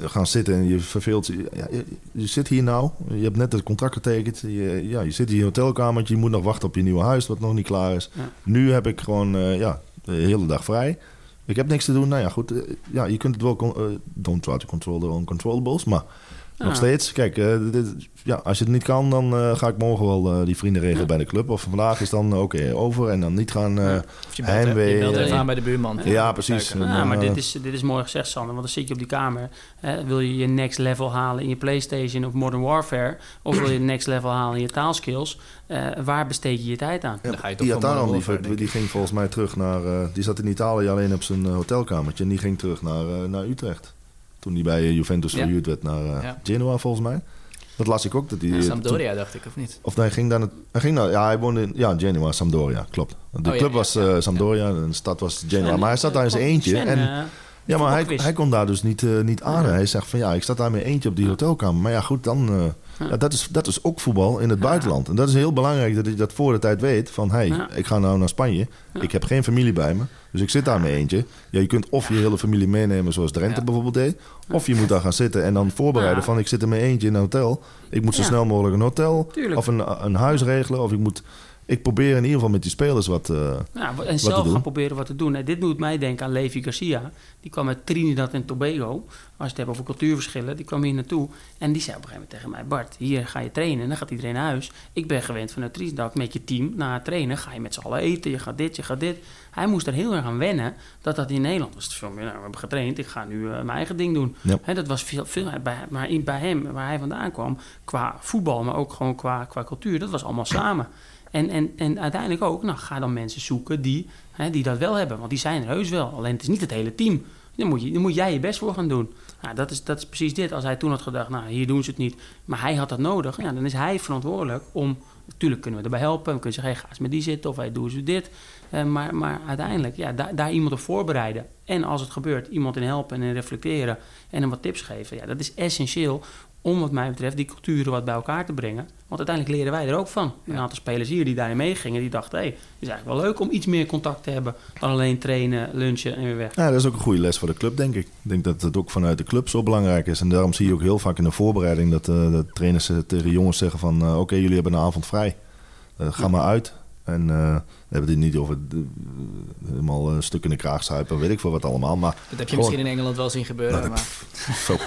gaan zitten en je verveelt ja, je, je, zit hier nou, je hebt net het contract getekend. Je, ja, je zit hier in een hotelkamertje, je moet nog wachten op je nieuwe huis, wat nog niet klaar is. Nu heb ik gewoon uh, ja, de hele dag vrij. Ik heb niks te doen. Nou ja, goed. Uh, ja, je kunt het wel... Uh, don't try to control the uncontrollables. Maar nog steeds, kijk, dit, ja, als je het niet kan, dan uh, ga ik morgen wel uh, die vrienden regelen ja. bij de club. Of vandaag is dan oké okay, over en dan niet gaan uh, ja. je heimwee. Je belt even aan bij de buurman. Ja, precies. Ja, maar dit is, dit is mooi gezegd, Sander. Want dan zit je op die kamer. wil je je next level halen in je Playstation of Modern Warfare? Of wil je next level halen in je taalskills? waar besteed je je tijd aan? Ja, die Ataran, die, die ging volgens mij terug naar... die zat in Italië alleen op zijn hotelkamertje. En die ging terug naar, naar Utrecht. Toen hij bij Juventus verhuurd werd naar Genoa, volgens mij. Dat las ik ook. Dat hij, Sampdoria, dacht ik, of niet? Of hij ging dan... Hij ging naar, ja, hij woonde in ja, Genoa, Sampdoria, klopt. De oh, club ja, was uh, Sampdoria, en de stad was Genoa. maar hij zat daar in zijn eentje. en, ja, maar hij, hij kon daar dus niet, uh, niet aan. Hij zegt van ja, ik sta daar met eentje op die hotelkamer. Maar ja, goed, dan... Ja, dat, is, dat is ook voetbal in het buitenland. En dat is heel belangrijk dat je dat voor de tijd weet. Van, hé, hey, ik ga nou naar Spanje. Ik heb geen familie bij me. Dus ik zit daar met eentje. Ja, je kunt of je hele familie meenemen zoals Drenthe bijvoorbeeld deed. Of je moet daar gaan zitten en dan voorbereiden van... ik zit er met eentje in een hotel. Ik moet zo snel mogelijk een hotel Tuurlijk. of een, een huis regelen. Of ik moet ik probeer in ieder geval met die spelers wat, uh, ja, En zelf gaan proberen wat te doen. En dit doet mij denken aan Levi Garcia. Die kwam uit Trinidad en Tobago. Als je het hebt over cultuurverschillen. Die kwam hier naartoe. En die zei op een gegeven moment tegen mij... Bart, hier ga je trainen. En dan gaat iedereen naar huis. Ik ben gewend vanuit Trinidad met je team. Na het trainen ga je met z'n allen eten. Je gaat dit, je gaat dit. Hij moest er heel erg aan wennen. Dat dat in Nederland was. Veel meer, nou, we hebben getraind. Ik ga nu uh, mijn eigen ding doen. Ja. dat was veel, veel bij, maar in, bij hem, waar hij vandaan kwam... Qua voetbal, maar ook gewoon qua, qua cultuur. Dat was allemaal samen. En, en, en uiteindelijk ook, nou, ga dan mensen zoeken die, hè, die dat wel hebben. Want die zijn er heus wel. Alleen het is niet het hele team. Dan moet, je, dan moet jij je best voor gaan doen. Nou, dat, is, dat is precies dit. Als hij toen had gedacht, nou, hier doen ze het niet. Maar hij had dat nodig. Ja, dan is hij verantwoordelijk om... Natuurlijk kunnen we erbij helpen. We kunnen zeggen, hey, ga eens met die zitten. Of hey, doen ze dit. Uh, maar, maar uiteindelijk, ja, daar, daar iemand op voorbereiden. En als het gebeurt, iemand in helpen en reflecteren. En hem wat tips geven. Ja, dat is essentieel om wat mij betreft die culturen wat bij elkaar te brengen. Want uiteindelijk leren wij er ook van. Een aantal spelers hier die daarin meegingen, die dachten... hé, hey, het is eigenlijk wel leuk om iets meer contact te hebben... dan alleen trainen, lunchen en weer weg. Ja, dat is ook een goede les voor de club, denk ik. Ik denk dat het ook vanuit de club zo belangrijk is. En daarom zie je ook heel vaak in de voorbereiding... dat uh, de trainers tegen jongens zeggen van... Uh, oké, jullie hebben een avond vrij. Uh, ga maar uit. En we hebben het niet over helemaal een stuk in de kraag zuipen, weet ik veel wat allemaal. Maar dat heb je misschien in Engeland wel zien gebeuren. Nou, maar... Zo.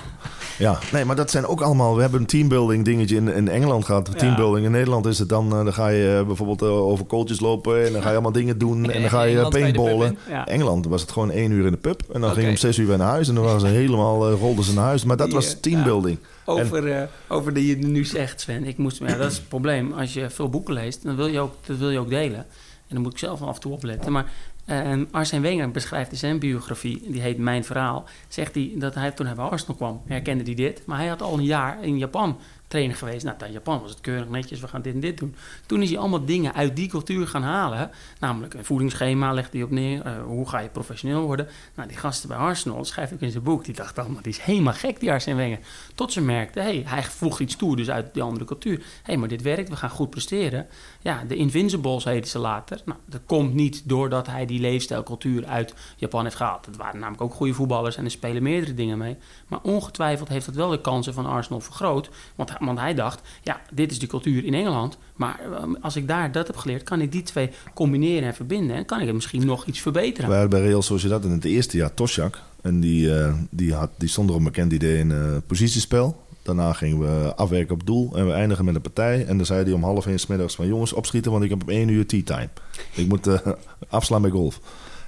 Ja, nee, maar dat zijn ook allemaal... We hebben een teambuilding dingetje in, in Engeland gehad. Ja. Teambuilding in Nederland is het dan... Uh, dan ga je uh, bijvoorbeeld uh, over kooltjes lopen... en dan ga je allemaal dingen doen... en dan ga je paintballen. Ja. Engeland was het gewoon één uur in de pub... en dan okay. ging om zes uur weer naar huis... en dan waren ze helemaal... rolden ze naar huis. Maar dat was teambuilding. Over, en, over de je nu zegt, Sven. Ik moest, ja, dat is het probleem. Als je veel boeken leest, dan wil je ook, dat wil je ook delen. En dan moet ik zelf af en toe opletten. Maar Um, Arsène Wenger beschrijft in zijn biografie, die heet Mijn Verhaal, zegt hij dat hij toen hij bij Arsenal kwam, herkende hij dit. Maar hij had al een jaar in Japan trainer geweest. Nou, in Japan was het keurig netjes, we gaan dit en dit doen. Toen is hij allemaal dingen uit die cultuur gaan halen. Namelijk een voedingsschema legde hij op neer. Uh, hoe ga je professioneel worden? Nou, die gasten bij Arsenal, schrijft ook in zijn boek, die dachten allemaal, die is helemaal gek, die Arsène Wenger. Tot ze merkte, hey, hij voegt iets toe, dus uit die andere cultuur. Hé, hey, maar dit werkt, we gaan goed presteren. Ja, de Invincibles heette ze later. Nou, dat komt niet doordat hij die leefstijlcultuur uit Japan heeft gehaald. Het waren namelijk ook goede voetballers en er spelen meerdere dingen mee. Maar ongetwijfeld heeft dat wel de kansen van Arsenal vergroot. Want want hij dacht, ja, dit is de cultuur in Engeland. Maar ehm, als ik daar dat heb geleerd, kan ik die twee combineren en verbinden. En kan ik het misschien nog iets verbeteren. Wij hadden bij Real Sociedad in het eerste jaar Toshak. En die, uh, die, had, die stond er een bekend idee in uh, positiespel. Daarna gingen we afwerken op doel en we eindigen met een partij. En dan zei hij om half één middags van jongens opschieten, want ik heb op één uur tea time. Ik moet uh, afslaan bij golf.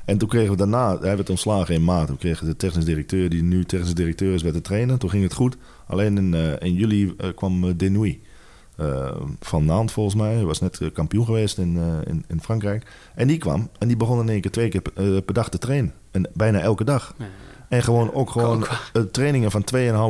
En toen kregen we daarna, hij werd ontslagen in maart. Toen kregen de technisch directeur, die nu technisch directeur is, werd de trainer. Toen ging het goed. Alleen in, uh, in juli uh, kwam Denouy. van Naand volgens mij. Hij was net kampioen geweest in, in, in, Frankrijk. En die kwam en die begon in één keer twee keer per dag te trainen. En bijna elke dag. En gewoon ook gewoon trainingen van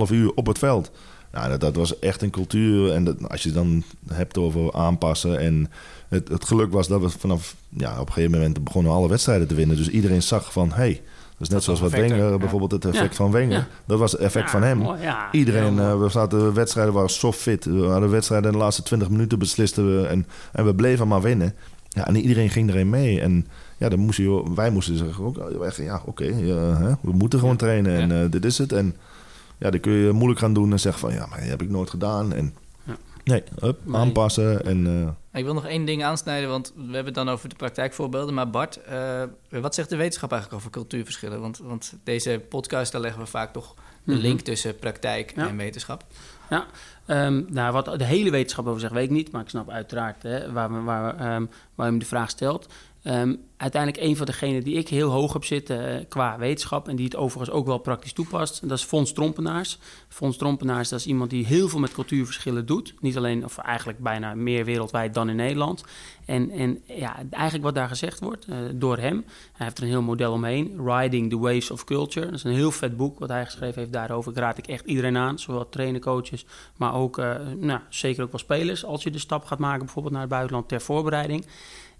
2,5 uur op het veld. Nou, dat, dat, was echt een cultuur. En dat, als je dan hebt over aanpassen. En het, het geluk was dat we vanaf ja, op een gegeven moment begonnen alle wedstrijden te winnen. Dus iedereen zag van hé. Hey, dat is net zoals wat Wenger, bijvoorbeeld het effect van Wenger. Dat was het effect van hem. Iedereen, uh, we zaten, wedstrijden waren zo fit. We hadden wedstrijden in de laatste 20 minuten beslisten we. En, en we bleven maar winnen. Ja, en iedereen ging erin mee. En ja, dan moest je, wij moesten zeggen ook, ja, oké, okay, we moeten gewoon trainen en uh, dit is het. En ja, dan kun je moeilijk gaan doen en zeggen van ja, maar dat heb ik nooit gedaan. En ja. nee, up, aanpassen. En, uh... Ik wil nog één ding aansnijden, want we hebben het dan over de praktijkvoorbeelden. Maar Bart, uh, wat zegt de wetenschap eigenlijk over cultuurverschillen? Want, want deze podcast, daar leggen we vaak toch de mhm. link tussen praktijk en wetenschap. Ja, um, nou, wat de hele wetenschap over zegt, weet ik niet. Maar ik snap uiteraard hè, waar, we, waar, um, waar u de vraag stelt. Um, uiteindelijk een van degenen die ik heel hoog heb zitten uh, qua wetenschap... en die het overigens ook wel praktisch toepast, dat is Fons Trompenaars. Fons Trompenaars, dat is iemand die heel veel met cultuurverschillen doet. Niet alleen, of eigenlijk bijna meer wereldwijd dan in Nederland. En, en ja, eigenlijk wat daar gezegd wordt uh, door hem... hij heeft er een heel model omheen, Riding the Waves of Culture. Dat is een heel vet boek wat hij geschreven heeft daarover. Ik raad ik echt iedereen aan, zowel trainer, coaches... maar ook, uh, nou, zeker ook wel spelers... als je de stap gaat maken bijvoorbeeld naar het buitenland ter voorbereiding...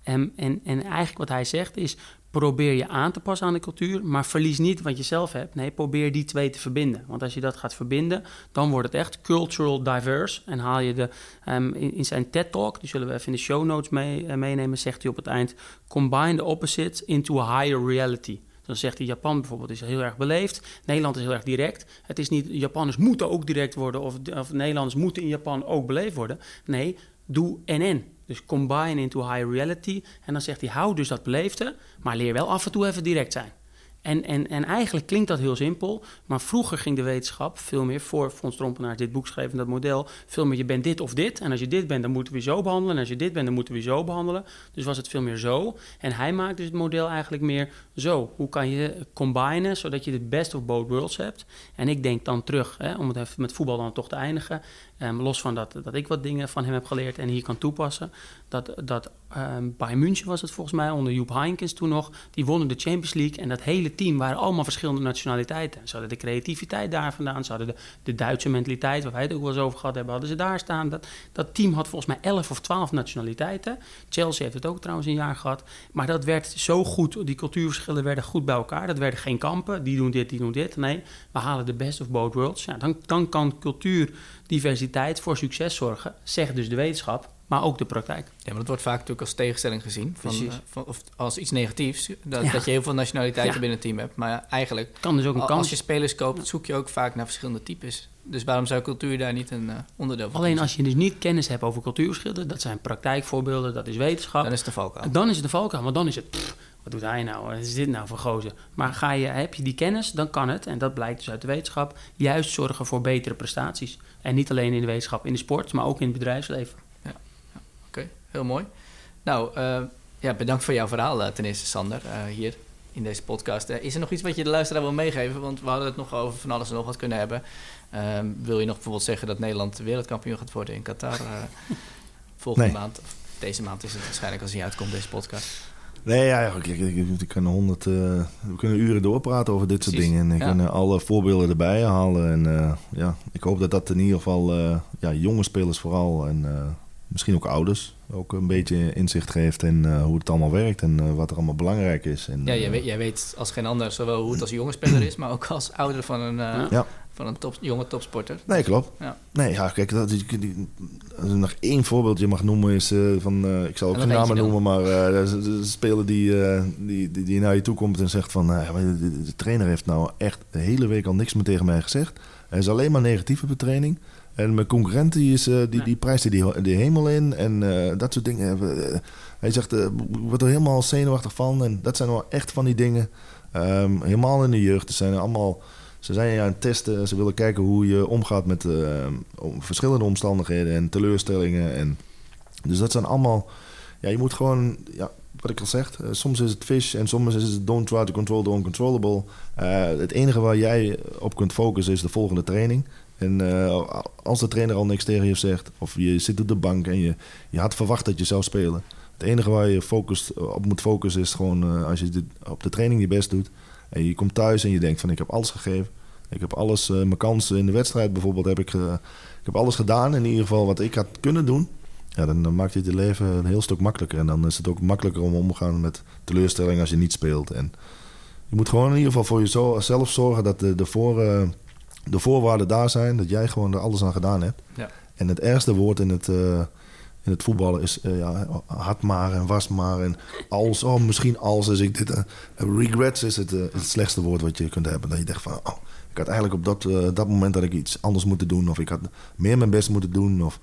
En, en, en eigenlijk wat hij zegt is: probeer je aan te passen aan de cultuur, maar verlies niet wat je zelf hebt. Nee, probeer die twee te verbinden. Want als je dat gaat verbinden, dan wordt het echt cultural diverse. En haal je de, um, in, zijn TED-talk, die zullen we even in de show notes mee, uh, meenemen, zegt hij op het eind: combine the opposites into a higher reality. Dan zegt hij, Japan bijvoorbeeld is heel erg beleefd. Nederland is heel erg direct. Het is niet, Japanners moeten ook direct worden... of, of Nederlanders moeten in Japan ook beleefd worden. Nee, doe en dus combine into high reality. En dan zegt hij, hou dus dat beleefde, maar leer wel af en toe even direct zijn. En, en, en eigenlijk klinkt dat heel simpel, maar vroeger ging de wetenschap veel meer voor Fons Trompenaar dit boek schreef en dat model, veel meer je bent dit of dit. En als je dit bent, dan moeten we zo behandelen. En als je dit bent, dan moeten we zo behandelen. Dus was het veel meer zo. En hij maakt dus het model eigenlijk meer zo. Hoe kan je combinen, zodat je de best of both worlds hebt. En ik denk dan terug, hè, om het even met voetbal dan toch te eindigen. Um, los van dat, dat ik wat dingen van hem heb geleerd en hier kan toepassen. Dat, dat um, Bayern München was het volgens mij, onder Joep Heinkens toen nog. Die wonnen de Champions League en dat hele team waren allemaal verschillende nationaliteiten. Ze hadden de creativiteit daar vandaan, ze hadden de, de Duitse mentaliteit, waar wij het ook wel eens over gehad hebben, hadden ze daar staan. Dat, dat team had volgens mij 11 of 12 nationaliteiten. Chelsea heeft het ook trouwens een jaar gehad. Maar dat werd zo goed, die cultuurverschillen werden goed bij elkaar. Dat werden geen kampen, die doen dit, die doen dit. Nee, we halen de best of both worlds. Ja, dan, dan kan cultuur diversiteit voor succes zorgen, zegt dus de wetenschap, maar ook de praktijk. Ja, maar dat wordt vaak natuurlijk als tegenstelling gezien. Van, uh, van, of als iets negatiefs. Dat, dat je heel veel nationaliteiten binnen het team hebt. Maar eigenlijk, kan dus ook een kans. als je spelers koopt, zoek je ook vaak naar verschillende types. Dus waarom zou cultuur daar niet een uh, onderdeel van Alleen als je dus niet kennis hebt over cultuurverschillen, dat zijn praktijkvoorbeelden, dat is wetenschap. Dan is het de valkuil. Dan is het de valkuil, maar dan is het wat doet hij nou? Wat is dit nou voor gozer? Maar ga je, heb je die kennis, dan kan het, en dat blijkt dus uit de wetenschap, juist zorgen voor betere prestaties. En niet alleen in de wetenschap, in de sport, maar ook in het bedrijfsleven. Ja, ja. oké, heel mooi. Nou, uh, ja, bedankt voor jouw verhaal uh, ten eerste, Sander, uh, hier in deze podcast. is er nog iets wat je de luisteraar wil meegeven? Want we hadden het nog over van alles en nog wat kunnen hebben. Ehm, wil je nog bijvoorbeeld zeggen dat Nederland wereldkampioen gaat worden in Qatar volgende maand? Of deze maand is het waarschijnlijk als hij uitkomt, deze podcast. Nee, ja, ik, ik, ik, kan honderd, uh, we kunnen uren doorpraten over dit soort dingen. En ik kan alle voorbeelden erbij halen. En uh, ja, ik hoop dat dat in ieder geval uh, ja, jonge spelers vooral en misschien ook ouders ook een beetje inzicht geeft in hoe het allemaal werkt en wat er allemaal belangrijk is. En, ja, jij weet, jij weet als geen ander zowel hoe het als jonge speler is, maar ook als ouder van een, ja van een top, jonge topsporter. Nee, klopt. Ja. Nee, ja, kijk, dat, die, die, als er nog één voorbeeldje mag noemen is uh, van, uh, ik zal ook geen namen noemen, maar uh, de, speler die, die, die, die, naar je toe komt en zegt van, de, de, trainer heeft nou echt de hele week al niks meer tegen mij gezegd. Hij is alleen maar negatief op de training. En mijn concurrent die, is, die, die prijst die, die hemel in en dat soort dingen. hij zegt, ik word er helemaal zenuwachtig van. En dat zijn wel echt van die dingen. Um, helemaal in de jeugd. Het zijn allemaal ze zijn aan het testen. Ze willen kijken hoe je omgaat met uh, verschillende omstandigheden en teleurstellingen. En, dus dat zijn allemaal... Ja, je moet gewoon... Ja, wat ik al zeg, uh, soms is het fish en soms is het don't try to control the uncontrollable. Uh, het enige waar jij op kunt focussen is de volgende training. En als de trainer al niks tegen je zegt, of je zit op de bank en je, je had verwacht dat je zou spelen. Het enige waar je focust, op moet focussen is gewoon als je dit, op de training je best doet. En je komt thuis en je denkt van ik heb alles gegeven. Ik heb alles, uh, mijn kansen in de wedstrijd bijvoorbeeld, heb ik, uh, ik heb alles gedaan. In ieder geval wat ik had kunnen doen. Ja, dan, dan maakt het je leven een heel stuk makkelijker. En dan is het ook makkelijker om om te gaan met teleurstelling als je niet speelt. En je moet gewoon in ieder geval voor jezelf zorgen dat de, de, voor, uh, de voorwaarden daar zijn. Dat jij gewoon er alles aan gedaan hebt. Ja. En het ergste woord in het in het voetballen is uh, ja, had maar en was maar en als, oh misschien als is ik dit. Uh, regrets is het, uh, het slechtste woord wat je kunt hebben. Dat je denkt van, oh, ik had eigenlijk op dat, dat moment dat ik iets anders moeten doen of ik had meer mijn best moeten doen of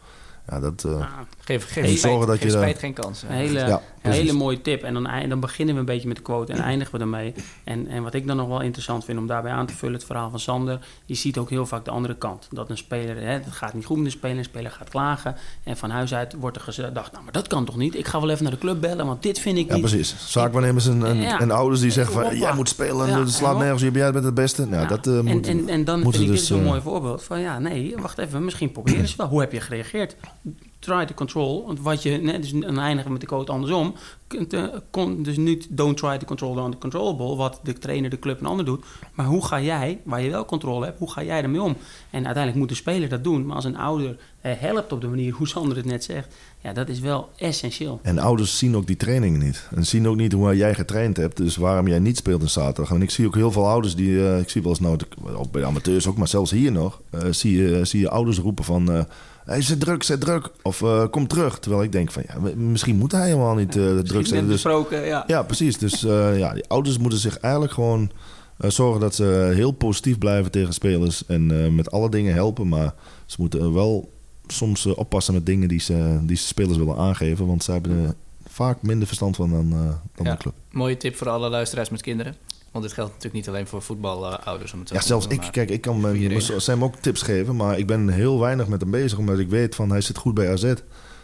ja, dat, uh, geef geef spijt, dat je spijt, geen kans. Een hele, een hele mooie tip. En dan, dan beginnen we een beetje met de quote en eindigen we ermee. En, en wat ik dan nog wel interessant vind om daarbij aan te vullen, het verhaal van Sander. Je ziet ook heel vaak de andere kant. Dat een speler, hè, het gaat niet goed met de speler, een speler gaat klagen. En van huis uit wordt er gedacht, nou maar dat kan toch niet? Ik ga wel even naar de club bellen, want dit vind ik ja, niet... precies. Zaakwaarnemers en, en, en ouders die zeggen van, jij moet spelen, ja, het slaat nergens, jij bent het beste. Nou, dat, uh, moet, en, en, en dan vind ik dus, dit zo'n uh, mooi voorbeeld van, ja nee, wacht even, misschien proberen ze wel. Hoe heb je gereageerd? Try to control. Want wat je, net dus dan eindigen met de code andersom. Dus niet don't try to control the uncontrollable, wat de trainer, de club en ander doet. Maar hoe ga jij, waar je wel controle hebt, hoe ga jij ermee om? En uiteindelijk moet de speler dat doen. Maar als een ouder eh, helpt op de manier hoe Sander het net zegt, ja, dat is wel essentieel. En ouders zien ook die trainingen niet. En zien ook niet hoe jij getraind hebt. Dus waarom jij niet speelt in zaterdag. En ik zie ook heel veel ouders die, uh, ik zie wel eens nou, ook bij amateurs ook, maar zelfs hier nog, uh, zie, je, zie je ouders roepen van. Hij zit druk, zit druk. Of uh, kom terug. Terwijl ik denk van ja, misschien moet hij helemaal niet uh, druk zijn. Dus, ja. ja, precies. Dus uh, ja, die ouders moeten zich eigenlijk gewoon zorgen dat ze heel positief blijven tegen spelers. En met alle dingen helpen. Maar ze moeten wel soms oppassen met dingen die ze, die ze spelers willen aangeven. Want ze hebben er vaak minder verstand van dan, dan de club. Mooie tip voor alle luisteraars met kinderen. Want dit geldt natuurlijk niet alleen voor voetbalouders. ja, zelfs ik, kijk, ik kan hem ook tips geven, maar ik ben heel weinig met hem bezig, omdat ik weet van hij zit goed bij AZ.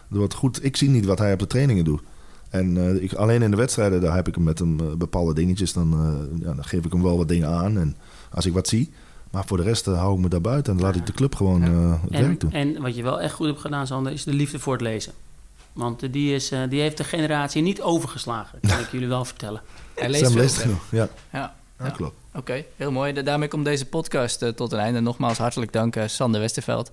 wordt goed, ik zie niet wat hij op de trainingen doet. En uh, ik, alleen in de wedstrijden, daar heb ik hem met hem uh, bepaalde dingetjes, dan, uh, ja, dan geef ik hem wel wat dingen aan. En als ik wat zie, maar voor de rest hou ik me daar buiten en laat ik de club gewoon het en, werk doen. En wat je wel echt goed hebt gedaan, Sander, is de liefde voor het lezen. Want die, is, die heeft de generatie niet overgeslagen, kan ik jullie wel vertellen. Hij leest, leest genoeg, ja. ja. Ja, klopt. Oké, heel mooi. Daarmee komt deze podcast uh, tot een einde. Nogmaals hartelijk dank, uh, Sander Westerveld.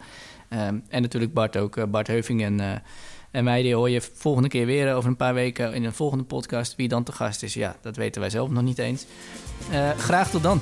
Um, en natuurlijk Bart ook, uh, Bart Heuving en, en mij. Die hoor je volgende keer weer over een paar weken in een volgende podcast. Wie dan te gast is, ja, dat weten wij zelf nog niet eens. graag tot dan.